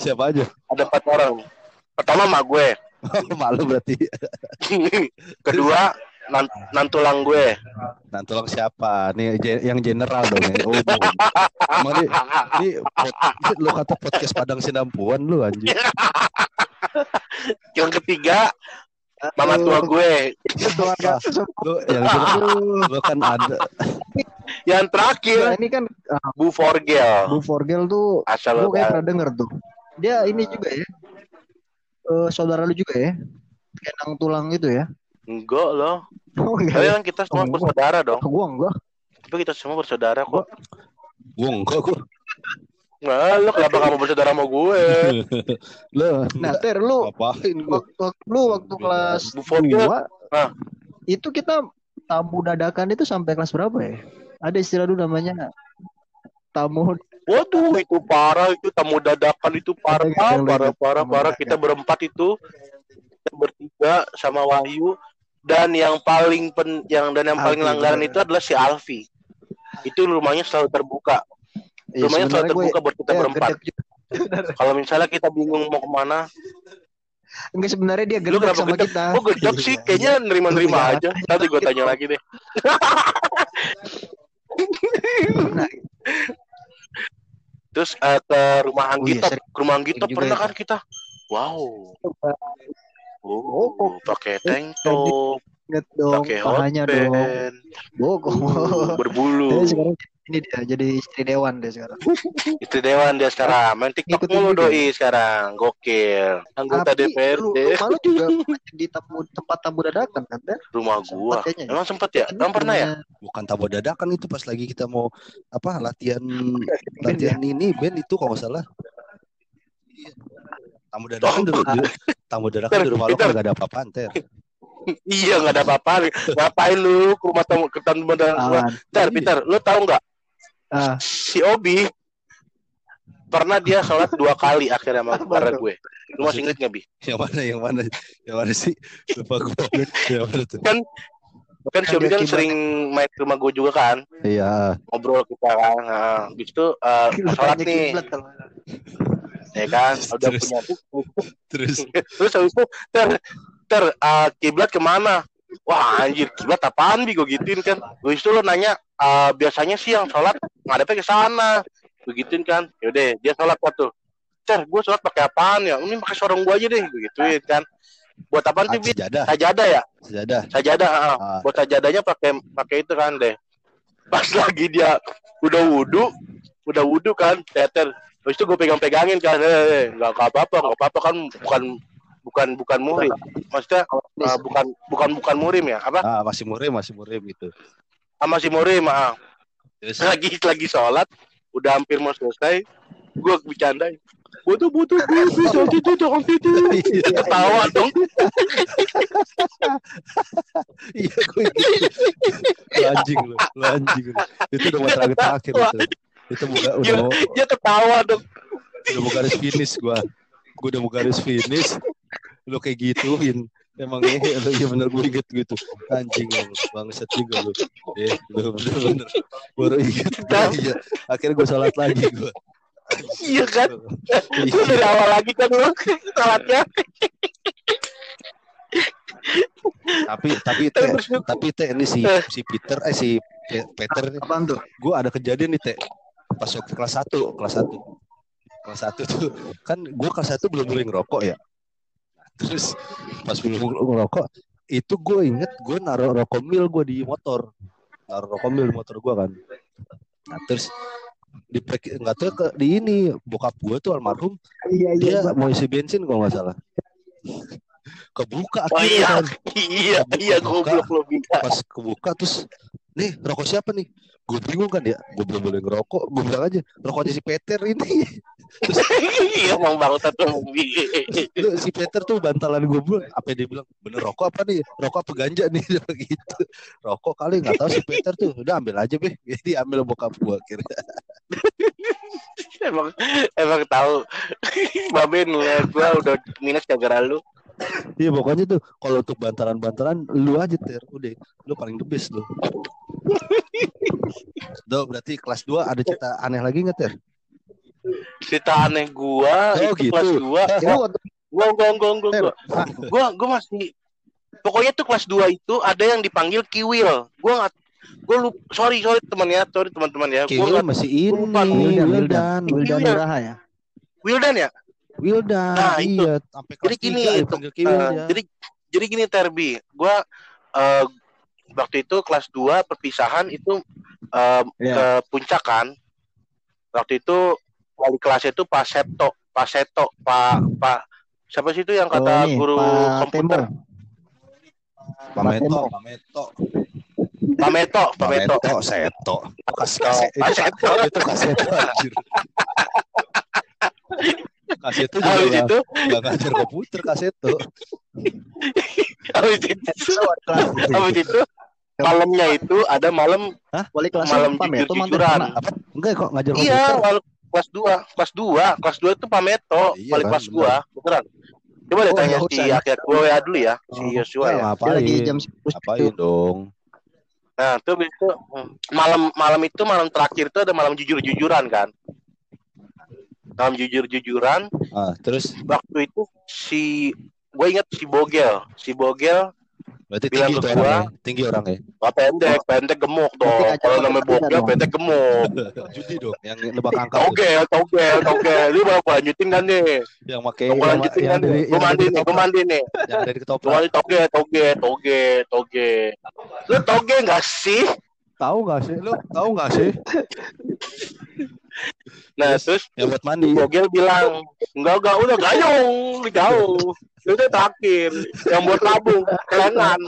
Siapa aja? Ada empat orang. Pertama mak gue. Malu berarti. Kedua nan nantulang gue. Tolong siapa? Nih yang general dong ya. Oh, umum. Emang nih, nih kata podcast Padang Sinampuan lu anjing. Yang ketiga mama tua gue. Itu keluarga. Lu yang lu kan ada. Yang Nah, terakhir ini kan uh, Bu Forgel. Bu Forgel tuh Asal lu kayak pernah denger tuh. Dia ini juga ya. Eh, saudara lu juga ya. Kenang tulang itu ya. Enggak loh. Oh Tapi enggak. ya? kan kita semua Oh, bersaudara dong. Gua enggak. Tapi kita semua bersaudara kok. Gua enggak gua. Nah, lu kenapa kamu bersaudara sama gue? Lu Nah, Ter, lu waktu, waktu lu waktu kelas dua, Ah. itu kita tamu dadakan itu sampai kelas berapa ya? Ada istilah dulu namanya tamu Waduh, itu parah itu tamu dadakan itu parah, parah, parah, parah. dadakan. Kita berempat itu kita bertiga sama Wahyu dan yang paling pen, yang dan yang paling langganan bener. itu adalah si Alfi. Itu rumahnya selalu terbuka. Ya, Rumahnya selalu gue terbuka buat kita ya, berempat. Kalau misalnya kita bingung mau ke mana, Enggak sebenarnya dia gedek sama gedek? kita. oh gedek sih, kayaknya nerima-nerima Iya. aja. Nanti gue tanya lagi deh. Nah, Terus eh, ke rumah Oh iya, Anggito, sering. ke rumah Anggito pernah itu. kan kita? Wow. Oh, Oh, pakai tank top, pakai hotband, Bogor. uh, berbulu. Sekarang ini dia jadi istri dewan dia sekarang. Itu Dewan dia sekarang. Main TikTok mulu doi sekarang. Gokil. Anggota Tapi lu, DPRD. rumah lu juga jadi tamu tempat tamu dadakan kan, Ter? Rumah gua. Sempat kayaknya ya. Emang sempet ya? Emang pernah ya? Bukan tamu dadakan itu pas lagi kita mau apa latihan latihan ini band itu kalau nggak salah. Iya. Tamu dadakan di, di- tamu dadakan di rumah lo kan gak ada apa-apaan ter. Iya nggak ada apa-apa. Ngapain lu ke rumah tamu ke tamu dadakan gua? Awan. Peter, Peter, lu tahu nggak? Ah, Si Obi pernah dia sholat dua kali akhirnya sama tuh? gue. Lu masih inget nggak bi? Yang mana yang mana yang mana sih? Lupa gue. yang mana tuh? Kan si Obi kan sering main ke rumah gue juga kan, Iya. ngobrol kita kan. Nah, habis itu eh, sholat nih, ya kan? Udah Terus. punya Terus Terus habis itu ter ter uh, kiblat ke mana? Wah anjir kiblat apaan bi gue gituin kan. Habis itu lo nanya uh, biasanya sih yang sholat ngadepnya ke sana. Begituin kan. Yaudah dia sholat waktu. Ter gue sholat pakai apaan ya? Ini pakai sorong gue aja deh. Begituin kan. Buat apaan sih bi? sejadah, Sajadah ya? sejadah. Sajadah. ah. Ah. Buat sajadahnya pakai pakai itu kan deh. Pas lagi dia udah wudhu, udah wudhu kan, teter. Terus itu gue pegang-pegangin kan, eh, eh, nggak nggak apa-apa, nggak apa-apa kan, bukan bukan bukan murim. Maksudnya uh, bukan bukan bukan murim ya? Apa? Ah, masih murim, masih murim gitu. Sama si murim, ah. Terus lagi lagi sholat, udah hampir mau selesai, gue bercandain. Butuh butuh butuh jangan itu jangan itu. Ketawa dong. iya gue anjing lu, anjing lu. Itu udah mau terakhir terakhir itu. Itu udah Gila. mau Dia ketawa dong. udah mau garis finish gua. Gua udah mau garis finish. Lu kayak gituin. Emang eh lu iya bener gue inget gitu. Anjing lu, bangsat juga lu. Eh, lu bener-bener baru inget. Iya. Akhirnya gue sholat lagi gua. Iya kan? Lu Iya. dari awal lagi kan lu sholatnya. Tapi tapi teh, tapi teh ini si si Peter eh si Pe- Peter nih Apaan tuh? gue ada kejadian nih teh pas waktu kelas 1 kelas 1 kelas 1 tuh kan gue kelas 1 belum mulai ngerokok ya terus pas belum ngerokok itu gue inget gue naruh rokok mil gue di motor. Naruh rokok mil di motor gue kan. Nah terus di nggak tahu ke di ini bokap gue tuh almarhum Iya dia mau isi bensin kalau nggak salah. Kebuka Oh akhirnya iya, kan. Iya, iya goblok pas kebuka terus nih rokok siapa nih? Gue bingung kan ya. Gue belum boleh ngerokok. Gue bilang aja rokoknya si Peter ini iya emang bangsat tuh si Peter tuh bantalan gue bilang apa dia bilang bener rokok apa nih? Rokok apa ganja nih? Gitu. Rokok kali nggak tahu si Peter tuh. Udah ambil aja be jadi ambil bokap gue akhirnya. Emang emang tahu. Babe ngeliat gua udah minus gara-gara lu. Iya pokoknya tuh kalau untuk bantalan-bantalan lu aja ter. Udah lu paling the best lu. Do, berarti kelas 2 ada cerita aneh lagi nggak ter? Cerita aneh gua Oh, itu gitu. kelas dua Itu waktu gua gua gua gua gua gua gua masih pokoknya tuh kelas 2 itu ada yang dipanggil kiwil gua nggak gua lupa sorry sorry teman ya sorry teman-teman ya gua Kayaknya nggak masih ini lupa. Wildan, Wildan, Wildan Wildan ya. Wildan ya Wildan Nah, itu. iya sampai kelas Jadi gini, itu, Kiwil dia. jadi jadi gini Terbi, gua eh, waktu itu kelas 2 perpisahan itu eh, Iya. ke puncak kan. Waktu itu wali kelasnya itu Pak Septo, Pak Seto, Pak Pak siapa sih itu yang Oh, kata ini, guru Pak komputer? Temo. Pak Meto. Pak Meto, Pak Meto, Pak Pak Meto. Meto, Seto. Pak itu, Seto. itu kaseto anjir. Kaseto juga Habis itu, nggak ngajar komputer kaseto. habis itu, kelas, habis itu malamnya itu ada malam wali kelas Malam Pak Meto mantan. Apa? Enggak kok ngajar Iya, komputer. wal- kelas 2, kelas 2, kelas 2 itu Pameto, Iya wali kan, kelas gua, beneran. Coba deh Oh, tanya si akhir gua ya dulu ya, si Oh, Yosua ya. Ngapain? lagi jam 10 Ngapain dong? Nah, itu itu hmm, malam malam itu malam terakhir itu ada malam jujur-jujuran kan. Malam jujur-jujuran, Ah, terus waktu itu si gue ingat si Bogel, si Bogel berarti Bilang tinggi gua. orangnya, tinggi orangnya. Wah pendek, pendek gemuk dong. Kalau namanya dong. pendek gemuk. Judi dong, yang nebak angka. Togel, togel, togel. Lu mau gua lanjutin kan nih? yang pakai Mau gua yang, lanjutin yang kan dari nih? Gua mandi nih, gua mandi nih. yang dari Gua ketoprak. mandi toge, toge, toge, toge. Lu toge nggak sih? Tahu nggak sih? Lu tahu nggak sih? Nah, Terus, Yang buat mandi. Bogel bilang, enggak, enggak, udah gayung, jauh. Itu terakhir, yang buat labung, kelengan.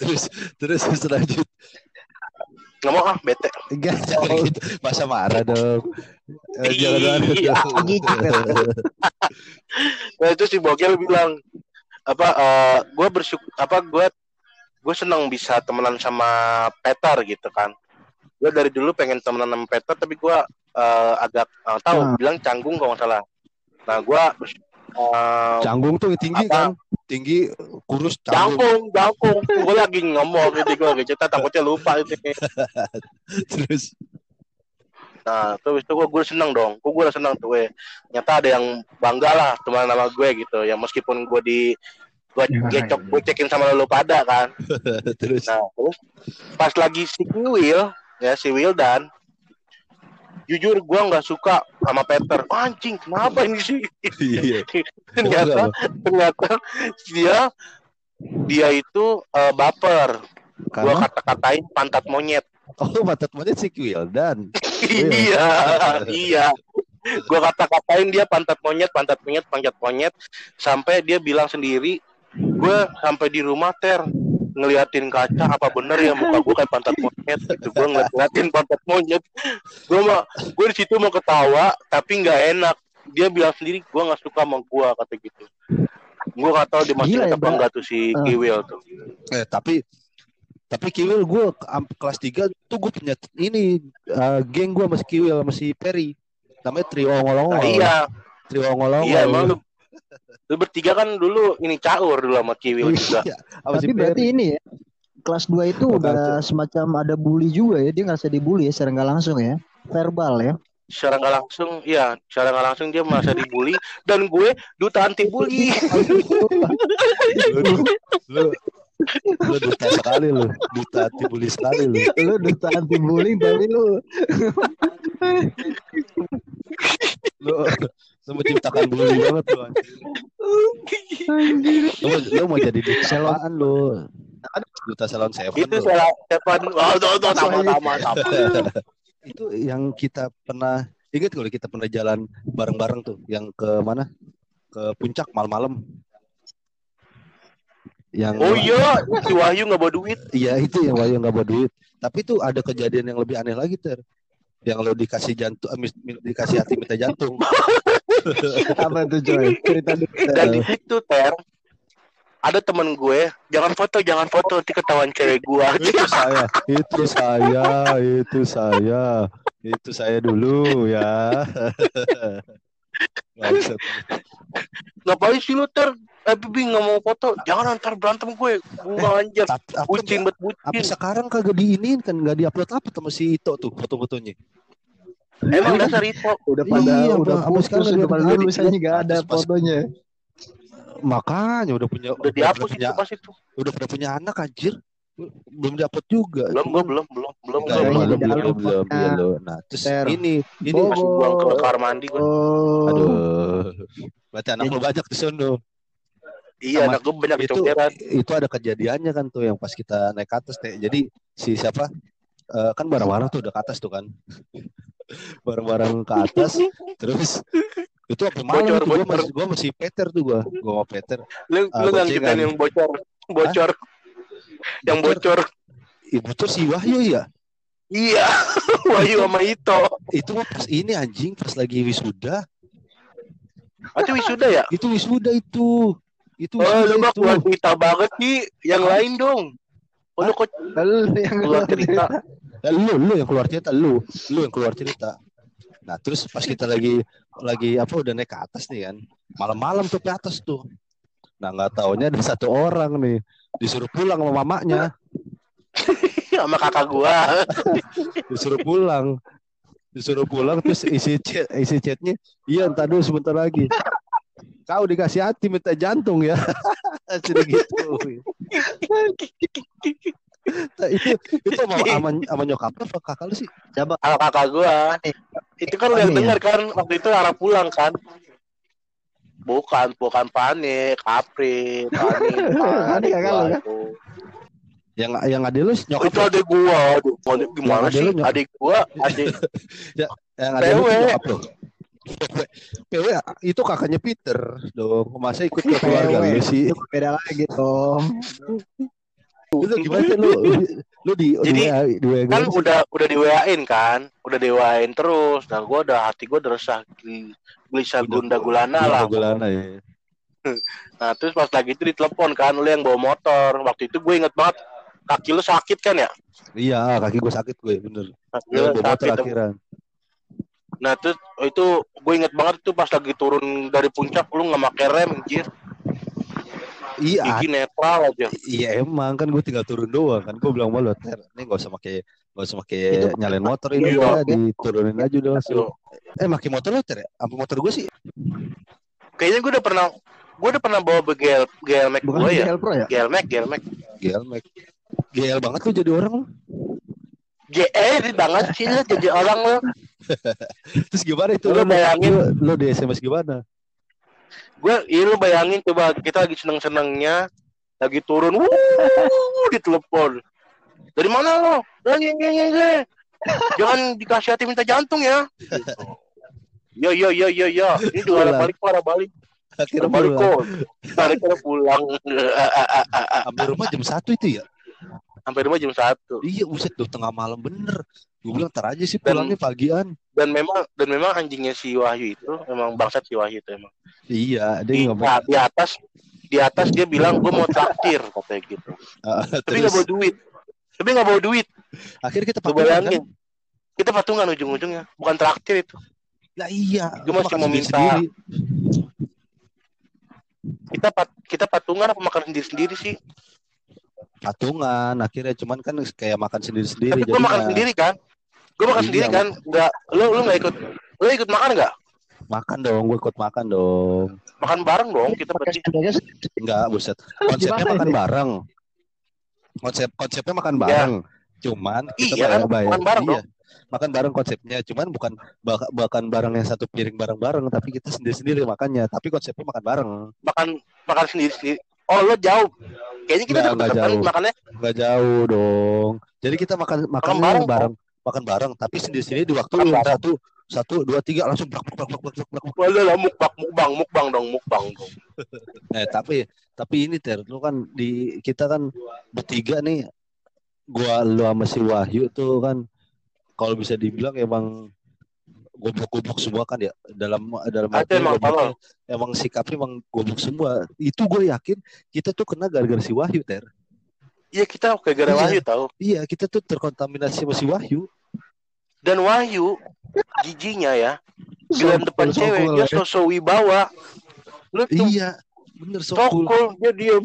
terus terus selanjut Nggak mau ah, bete. enggak jangan gitu masa marah dong jangan marah dong. gitu. Nah, itu si Bogel bilang, apa, eh gue bersyukur, apa, gue gue senang bisa temenan sama Peter gitu kan. Gue dari dulu pengen temenan sama Peter, tapi gue eh, agak eh, tahu Hmm. bilang canggung kalau nggak salah. Nah, gue eh, canggung tuh tinggi Apa? kan tinggi kurus canggung jangkung. Gue lagi ngomong gitu, gue lagi cerita takutnya lupa gitu. terus Nah, terus itu gue gue seneng dong, gue gue seneng tuh, weh. Ternyata ada yang bangga lah teman nama gue gitu, ya meskipun gue di gue Ya, gecok, iya. gue cekin sama lu pada kan. terus Nah, terus pas lagi si Will, ya si Wildan, jujur gue nggak suka sama Peter. Anjing, kenapa ini sih? iya ternyata, ternyata dia dia itu eh, baper. Gue kata-katain pantat monyet. oh matet monyet si Wildan iya, iya. Gue kata-katain dia pantat monyet, pantat monyet, pantat monyet, sampai dia bilang sendiri, gue sampai di rumah ter ngeliatin kaca apa bener ya muka gue kayak pantat monyet gitu gue ngeliatin pantat monyet. Gue mau gue di situ mau ketawa tapi nggak enak. Dia bilang sendiri gue nggak suka sama gue kata gitu. Gue nggak tahu dia masih ya, apa enggak tuh si Ah. Kiwil tuh. Eh tapi tapi Kiwil gue kelas 3 tuh gue punya ini eh, geng gue masih Kiwil masih Perry. Namanya trio ongol-ongol nah, iya. Trio ongol-ongol iya emang lu lu bertiga kan dulu ini caur dulu sama Kiwil juga. Iya, sama si Tapi berarti ini ya kelas 2 itu udah semacam ada bully juga ya. Dia ngerasa dibully ya secara nggak langsung ya. Verbal ya. secara nggak langsung ya secara nggak langsung dia merasa dibully. Dan gue duta anti bully lu, lu, lu duta sekali lu. Duta anti bully sekali lu. Lu duta anti bullying tapi lu. Lu lu menciptakan bully banget lu lu, mau- lu mau jadi duta Salon- apaan lu? Duta salon seven itu salah Stefan oh tuh tuh sama sama sama. Itu yang kita pernah ingat kalau kita pernah jalan bareng-bareng tuh? Yang ke mana? Ke puncak malam-malam. Yang Oh iya, si Wahyu nggak bawa duit. Iya itu yang Wahyu nggak bawa duit. Tapi itu ada kejadian yang lebih aneh lagi ter. Yang lo dikasih jantung, eh, dikasih hati minta jantung. Apa tuh coy? Cerita dulu. Dan di situ ter ada temen gue, jangan foto, jangan foto, nanti ketahuan cewek gue. itu saya, itu saya, itu saya, itu saya dulu ya. Ngapain sih lu ter? Eh Bibi nggak mau foto, jangan antar berantem gue. Gue anjir, Tapi, bucin bet bucin. sekarang kagak diinin kan nggak diupload apa sama si Ito tuh foto-fotonya. Emang dasar itu. Udah pada Iya, udah putus, sekarang udah pada ada lulus di- aja nggak ada fotonya. Makanya udah punya Udah dihapus punya, itu pas itu. udah pada punya anak anjir. Belum diupload juga. Belum, gue belum, belum, belum, Enggak, belum, belum, belum, belum, belum, fotonya. belum, belum. Nah, terus Ter. ini, ini Oh. Masih buang ke kamar mandi gue. Oh. Aduh. Berarti anak lu banyak di sono. Iya, Sama- anak gue banyak itu itu ada kejadiannya kan tuh yang pas kita naik ke atas teh. Jadi si siapa eh, kan bareng-bareng tuh udah ke atas tuh kan. Bareng-bareng ke atas terus itu apa malam Bocor, bocor. masih gua masih Peter tuh gua. Gua sama Peter. Lu, Ah, lu bocor kan? yang bocor, bocor, yang bocor. Ibu tuh si Wahyu ya. Iya, Wahyu sama Ito. Itu mah pas ini anjing pas lagi wisuda. Oh, itu wisuda ya? Itu wisuda itu. Itu Oh, lu mah keluar cerita banget sih. Yang lain dong. Oh, lu kok Lu yang keluar cerita? Eh, lu lu yang keluar cerita lu. Lu yang keluar cerita. Nah terus pas kita lagi lagi apa udah naik ke atas nih kan. Malam-malam tuh ke atas tuh. Nah nggak taunya ada satu orang nih. Disuruh pulang sama mamanya. Sama kakak gua. disuruh pulang. Disuruh pulang terus isi chat isi chatnya iya entar dulu sebentar lagi. Kau dikasih hati minta jantung ya. Sudah gitu itu itu sama, sama, sama nyokap lu apa kakak lu sih Siapa? Sama kakak gua. Itu kan lu yang ya? dengar kan waktu itu arah pulang kan. Bukan, bukan panik, kapri, panik, Panik kakak lu, kan? itu. yang yang ada lu nyokap Itu adik gua, aduh, adik gimana Yang ada sih? Adik gua, adik yang ada lu nyokap lu PW, itu kakaknya Peter dong masa ikut ke keluarga PW. lu sih beda lagi dong. Lu gimana sih lu lu di Jadi, di WA di WA kan udah udah di WA-in kan, udah di WA-in terus. Nah, gua udah hati gua udah resah, geli- gelisah gunda gulana lah. Gulana ya Nah, terus pas lagi itu ditelepon kan, lu yang bawa motor. Waktu itu gue inget banget, kaki lu sakit kan ya? iya kaki gue sakit gue bener Kaki Iya, lu bawa motor sakit. akhiran Nah, terus itu gue inget banget itu pas lagi turun dari puncak, lu nggak pakai rem, anjir. Iya Gigi netral aja. iya emang kan gue tinggal turun doang kan gue bilang malu ter ini gak usah pakai gak usah pakai nyalain motor ini Iya. udah diturunin aja udah langsung eh pakai motor lo ter ya apa motor gue sih Kayaknya gue udah pernah, gue udah pernah bawa begel, Max Bukan gue ya. GL Pro ya? GL Max, GL Max. GL Max GL banget lu jadi orang lu GL banget sih lu jadi orang lu. terus gimana itu Lu bayangin. lu, lu di SMS gimana Gue, iya lu bayangin coba kita lagi seneng-senengnya, lagi turun, wuh, ditelepon. Dari mana lo? Lagi, Jangan dikasih hati minta jantung ya. Yo yo yo yo yo. Ini dua arah balik, arah balik. akhirnya balik kok. Balik kira pulang. sampai rumah jam satu itu ya Sampai rumah jam satu. iya buset tuh tengah malam bener gue bilang ntar aja sih Dan- pulangnya pagian Dan memang dan memang anjingnya si Wahyu itu memang bangsat si Wahyu itu emang. iya dia Di, nggak nah, di atas di atas dia bilang gue mau traktir katanya gitu. Ah, Tapi terus nggak bawa duit. Tapi nggak bawa duit. akhirnya kita patungan kan. Kita patungan ujung-ujungnya, bukan traktir itu. lah iya kita masih mau sendiri-sendiri. Kita pat, kita patungan apa makan sendiri-sendiri sih? patungan akhirnya cuman kan kayak makan sendiri-sendiri Tapi gue makan sendiri kan? Gue makan Iya, sendiri kan? Enggak, lu lu nggak ikut? Lu ikut makan nggak? makan dong gue ikut makan dong Makan bareng dong kita berarti. enggak buset konsepnya Gimana makan bareng konsep konsepnya makan bareng cuman kita Iya, bayar bayar makan bareng iya. makan bareng konsepnya cuman bukan bak- makan bareng yang satu piring bareng-bareng tapi kita sendiri-sendiri makannya tapi konsepnya makan bareng Makan makan sendiri-sendiri. Oh, lo jauh. Kayaknya kita Nggak, kan jauh. makannya. nggak jauh dong jadi kita makan makan bareng, bareng makan bareng tapi sendiri-sendiri di waktu bareng. satu satu dua tiga langsung blak blak blak blak blak blak. Walah lah mukbang mukbang mukbang dong mukbang dong. Eh tapi tapi ini ter lu kan di kita kan bertiga nih gua lu sama si Wahyu tuh kan kalau bisa dibilang emang goblok-goblok semua kan ya dalam dalam Ada artian emang tolol. emang sikapnya emang goblok semua itu gue yakin kita tuh kena gara-gara si Wahyu ter Iya kita kayak gara Iya. Wahyu tahu. iya kita tuh terkontaminasi sama si Wahyu Dan Wahyu giginya ya bilang depan Sokul, cewek sokul, dia ya. sosok wibawa. Lu tuh iya bener so cool sokul dia diem.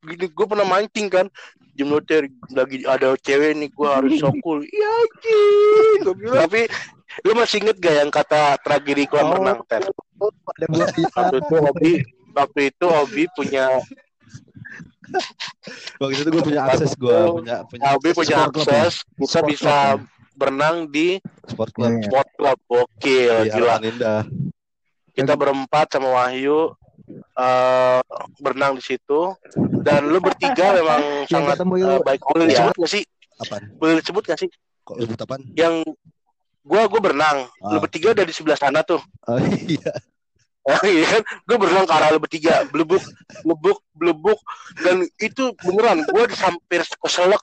Gini gue pernah mancing kan. Jam noter lagi ada cewek nih gue harus sokul. Iya bilang. Tapi lu masih inget gak yang kata tragedi kolam Oh. renang Ter? Waktu itu Obi waktu itu Obi punya waktu itu gue punya akses gue punya punya Obi punya ya. akses kita Sport bisa club, berenang di sport club. Iya. sport club. Gokil di gila. Indah kita berempat sama Wahyu eh berenang di situ. Dan lu bertiga memang sangat yuk. baik. Boleh Ya. disebut nggak sih? Apaan? Boleh disebut nggak sih? Kok sebut apaan? Yang gua gua berenang. Lu Ah. bertiga udah di sebelah sana tuh. Oh, iya iya kan? Gue berenang ke arah lu bertiga. Blebuk blebuk blebuk. Dan itu beneran gue hampir keselak.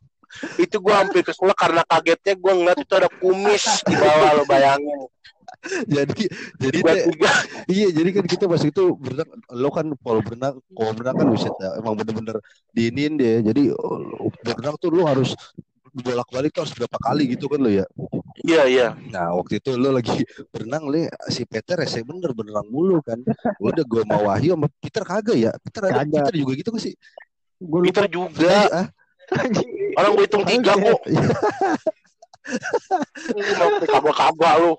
Itu gue hampir keselak karena kagetnya gue ngeliat itu ada kumis di bawah lo bayangin. Jadi jadi tiga. iya jadi kan kita pas itu berenang lo kan kalau berenang kalau berenang kan ya, emang bener-bener diinin dia jadi oh, berenang tuh lo harus bolak balik tuh harus berapa kali gitu kan lo ya? Iya iya. Nah waktu itu lo lagi berenang le si Peter rese bener berenang mulu kan. Udah gue mau Wahyu sama Peter kagak ya? Peter ada Kagak. Peter juga gitu gak sih? Lupa. Peter juga. Ah. Orang gue hitung tiga kok kagak kagak lo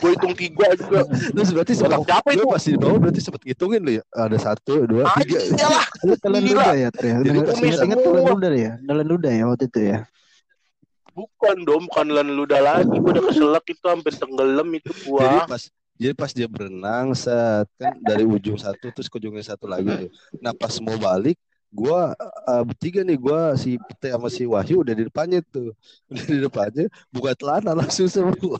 gue hitung tiga juga. Lu berarti sempat siapa itu? Lu pas di bawah berarti sempet ngitungin lo ya? Ada satu dua tiga. Lah Lu telan luda ya, Tri? Ingat-ingat semua. telan luda ya? Telan luda ya waktu itu ya? Bukan dong bukan lan luda lagi gue udah keselak itu hampir tenggelam itu jadi gua pas jadi pas dia berenang set kan dari ujung satu terus ke ujungnya satu lagi tuh. Nah pas mau balik gua eh, bertiga nih gua si Pete sama si Wahyu udah di depannya tuh. Udah di depannya buka celana langsung semua.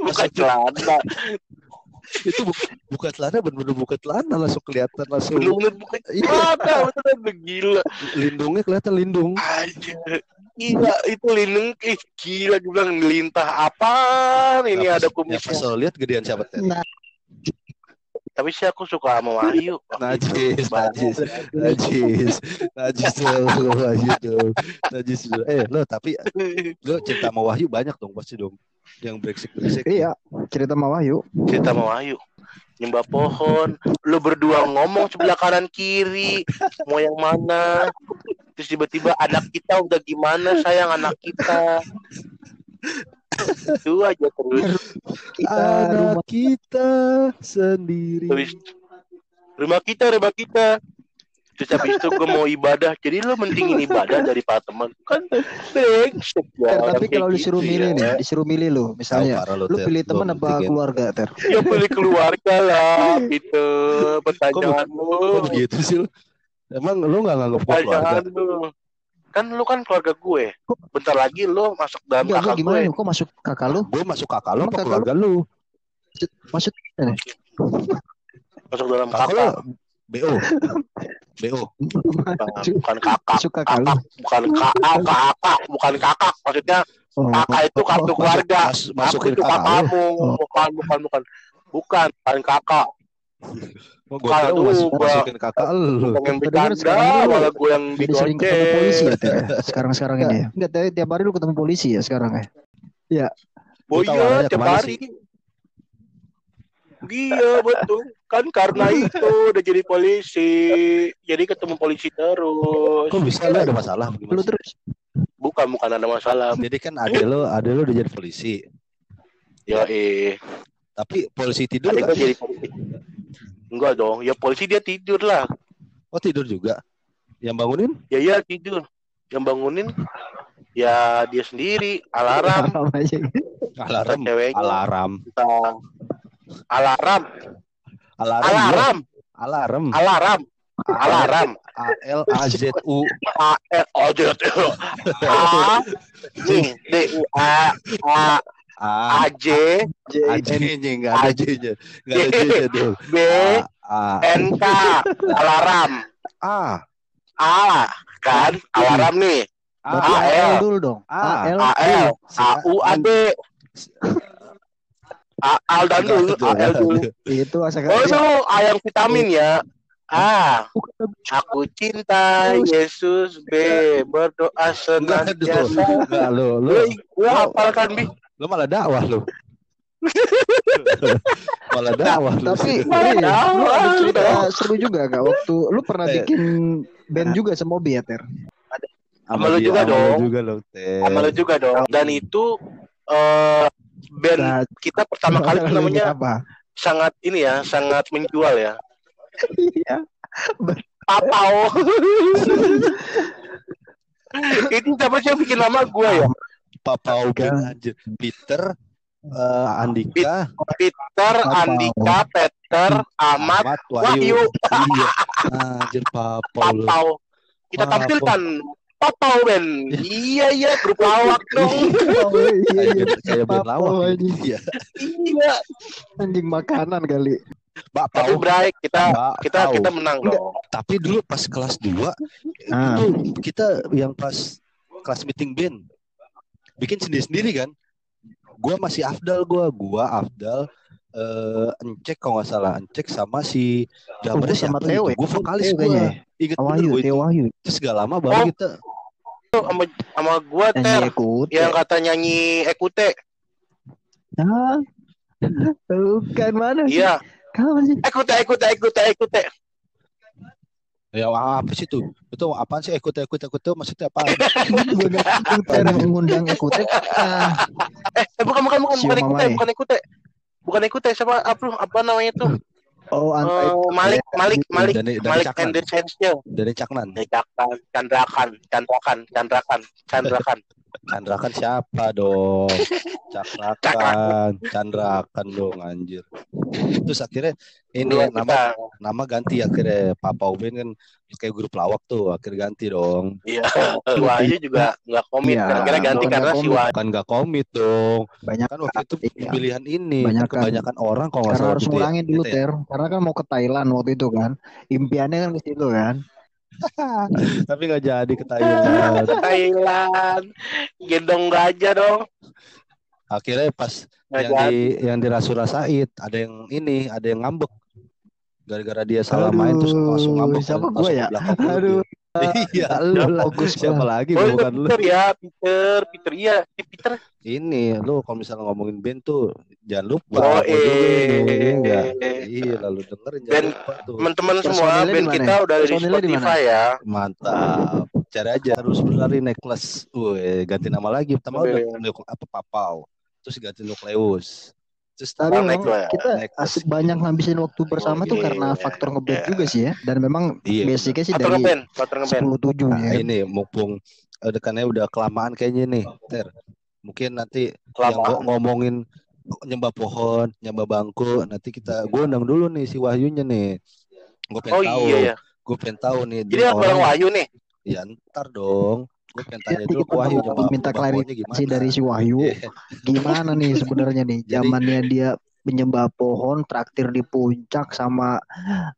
bukan celana Itu bu- buka celana bener-bener buka celana langsung kelihatan langsung bener-bener bukan Iya. celana bener gila lindungnya kelihatan lindung. aja Gila itu lindung ih gila gue bilang lintah apa ini ada pas- Ya pas kumisnya lo lihat gedean siapa Ted? Nah, tapi sih aku suka sama Wahyu Najis, najis, najis, najis Wahyu tuh, najis. Eh lo tapi lo cinta sama Wahyu banyak dong pasti dong, yang brengsek brengsek. iya, cerita sama Wahyu. kita sama Wahyu. Nyembah pohon. Lu berdua ngomong sebelah kanan kiri. Mau yang mana? Terus tiba-tiba anak kita udah gimana sayang anak kita? Itu aja terus. Kita Anak rumah kita sendiri. Terus rumah kita rumah kita terus habis itu gue mau ibadah jadi lu mentingin ibadah daripada teman kan brengsek ya Ter, orang tapi kalau disuruh gitu milih ya. nih, disuruh milih lu, Tahu misalnya, parah lo, lu pilih Lo teman apa keluarga, Ter? ya pilih keluarga lah gitu pertanyaan lu begitu sih lo? Emang lo gak nganggap keluarga? lu kan lu kan keluarga gue bentar lagi lu masuk dalam Enggak, kakak gimana gue nih? Kok masuk kakak lu? Gue masuk kakak lo apa kakak keluarga lu? Maksud masuk dalam Kakak lo kakak BO. BO. bukan, bukan kakak masuk kakak lu. kakak bukan kakak kakak bukan kakak maksudnya Oh, kakak itu kartu oh, keluarga Mas- aku masukin itu kakakmu Oh. bukan bukan bukan bukan bukan kakak Oh, gue masuk, gua- masukin kakak Gua dengar bercanda lu malah gue yang Jadi sering ketemu polisi ya, ya? Sekarang-sekarang ini ya? Enggak, tiap hari lu ketemu polisi ya sekarang ya? Oh Lu tahu iya, tiap hari. Iya betul. Kan karena itu udah jadi polisi. Jadi ketemu polisi terus. Kok bisa lo ada masalah? Lu terus Bukan bukan ada masalah. Jadi kan ada lo, ada lo udah jadi polisi. Ya eh. Tapi polisi tidur Adik kan? jadi polisi. Enggak dong. Ya polisi dia tidur lah. Oh tidur juga. Yang bangunin? Ya iya tidur. Yang bangunin ya dia sendiri. Alarm. Alarm aja. Alarm. Ceweknya. Alarm. Entah. Alarm. Alarm. Alarm. Alarm. Alarm. Alarm. A L A Z U. A L O J T A D U A A A AJ A J-nya enggak ada J-nya. Enggak ada J-nya dong. B A NK alarm A A kan alarm nih A, L. dulu dong. A. AL AU AD A Aldan dulu AL dulu Itu asal Oh itu ayam vitamin ya. A. Aku cinta Yesus B. Berdoa senantiasa. Enggak lu lu Lu, lu hafalkan bi. lu malah dakwah lu. malah dakwah lu. Tapi Malah lu dakwah, ada cerita dakwah. seru juga gak waktu lu pernah Eh. bikin band juga sama Bobby ya Ter? Sama lu juga lu dong. Sama lu juga dong. Dan itu eh band Nah, kita pertama kali tuh namanya apa? sangat ini ya, sangat menjual ya. Iya. Papau. Itu siapa sih yang bikin nama gue ya? Papa Ubin Kan. anjir. Peter eh, Andika Peter, Papau. Andika, Peter, Ahmad, Ahmad Wahyu, Iya. Anjir Papa lu. Papau. Kita Papau. tampilkan Papau Ben. Iya iya grup lawak dong. Oh, iya, iya. Kayak band Papau, lawak. Iya. Iya. Anjing makanan kali. Mbak Tapi Pau. Bray kita Mbak kita Pau. kita menang dong. Tapi dulu pas kelas 2 Ah. itu kita yang pas kelas meeting band bikin sendiri-sendiri kan. Gua masih Afdal gua, gua Afdal eh Encek kalau nggak salah Encek sama si Oh, drummernya gua sama siapa Teo gitu. Gua vokalis Teo gua. kayaknya. Ingat bener itu. Wahyu. Terus gak lama baru Oh. kita Sama sama gua Ter yang kata nyanyi Ekute. Ah. Bukan mana? sih? Iya. Kapan sih? Ekute Ekute Ekute Ekute. Ya apa sih itu? Itu apaan sih ikut ikut itu maksudnya apa? Ter mengundang ikut. Ah, Eh, eh, bukan bukan bukan bukan Ekute, bukan Ekute. Bukan Ekute siapa apa apa namanya tuh? Oh, antai. Malik Malik Malik Dari dari Malik Caknan. and the Chance-nya. Dari Caknan. Dejakan, Candrakan, Candrakan, Candrakan, Candrakan. Candrakan siapa dong? Cakrakan, Candrakan dong anjir. Terus akhirnya ini Dua nama kita. nama ganti akhirnya Papa Ubin kan kayak grup lawak tuh akhirnya ganti dong. Iya. Wahyu juga nggak komit. Iya, Kira-kira ganti karena si. Wahyu. Kan nggak komit dong. Banyak Kan waktu itu Iya. pilihan ini Banyak kan kebanyakan orang kalau karena harus ya. ngulangin dulu ya. Ter karena kan mau ke Thailand waktu itu kan impiannya kan ke situ kan Tapi nggak jadi ke Thailand. Thailand, gendong gajah dong. Akhirnya pas Nggak yang jadi. di yang dirasur rasain ada yang ini ada yang ngambek gara-gara dia salah main terus Aduh, langsung ngambek siapa ke ya? Aduh, iya lu Gus siapa gua. lagi Oh, bukan lu Peter ya, Peter, Peter iya, Si Peter. ini lu kalau misalnya ngomongin band tuh jangan lupa Oh, eh. iya enggak iya lalu dengerin jangan lupa tuh Teman-teman semua band kita ya? udah ada di? Spotify ya. mantap cari aja terus berlari naik kelas Wih, ganti nama lagi pertama udah apa papau terus ganti nukleus terus Tapi Oh, memang ya. kita Naik asik banyak ngabisin waktu bersama tuh iya, karena iya, faktor ngeband iya. juga sih ya dan memang Iya. basicnya sih Faktor dari ngeband, faktor ngeband. 10 tujuh Nah, ya ini mumpung eh, dekannya udah kelamaan kayaknya nih, Ter. Mungkin nanti yang Kelamaan. ngo- ngomongin nyembah pohon, nyembah bangku, nanti kita gue undang dulu nih si Wahyunya nih. Gue pengen Oh tahu, iya ya. gue pengen tahu nih Jadi dia yang bareng orang Wahyu nih. ya ntar dong. Gue pengen tanya Nanti dulu kita ke Wahyu minta klarifikasi dari si Wahyu Iya. gimana nih sebenarnya nih zamannya dia menyembah pohon traktir di puncak sama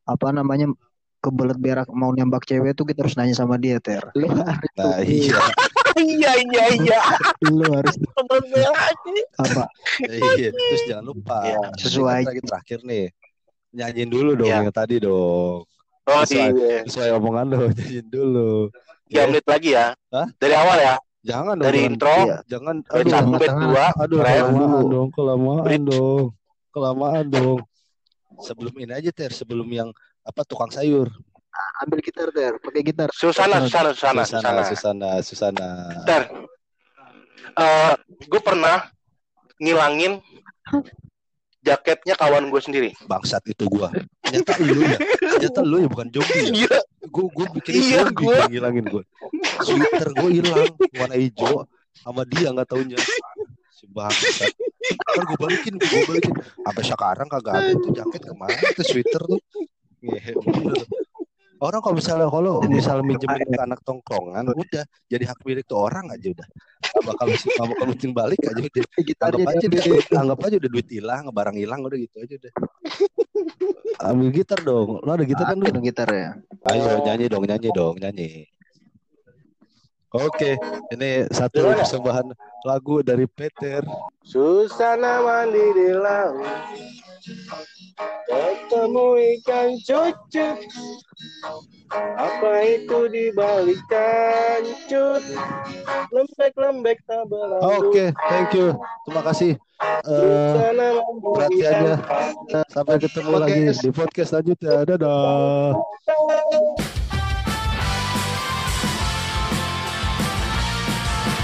apa namanya kebelet berak mau nembak cewek tuh kita harus nanya sama dia ter lu harus Nah, iya, iya iya iya. lu harus apa iya. Terus jangan lupa, Iya. nanti Sesuai. terakhir nih. Nyanyiin dulu dong Iya. yang tadi dong. Oh Sesuai. iya. Sesuai omongan lo, nyanyiin dulu. Tiga Ya, menit lagi ya. Hah? Dari awal ya. Jangan dong. Dari intro. iya, jangan. Aduh, tengah-tengah. dua. Aduh, kelamaan dong, kelamaan Bridge. dong. Kelamaan dong. Sebelum ini aja ter, sebelum yang apa tukang sayur. ambil gitar ter pakai gitar Susana, Susana, Susana, Susana, Susana. Susana. Ter. Eh, gue pernah ngilangin jaketnya kawan gue sendiri. Bangsat itu gua. Ternyata lu ya. Ternyata lu ya bukan Jogi ya. Iya. Gua gua bikin Iya, zombie gua. yang ngilangin gua. Sweater gua hilang warna hijau sama dia nggak taunya. Si bangsat. Ntar gua balikin, gua balikin. Sampai sekarang kagak ada tuh jaket ke mana tuh sweater tuh. Ngehe bener. Orang kalau misalnya kalau misalnya minjemin ke anak tongkrongan, udah jadi hak milik tuh orang aja udah. Bakal nggak bakal muncul balik aja udah. Gitarnya anggap aja deh anggap aja udah duit hilang barang hilang udah gitu aja udah. Ambil gitar dong. Lo ada gitar kan lu Ada gitar ya. ayo nyanyi dong nyanyi dong nyanyi. Oke, ini satu persembahan lagu dari Peter. Susana mandi di laut Ketemu ikan cucut Apa itu di balik kancut Lembek-lembek tak berlalu Oke, thank you. Terima kasih. Eh, Susana mandi perhatiannya. ikan sampai ketemu lagi di podcast selanjutnya. Dadah.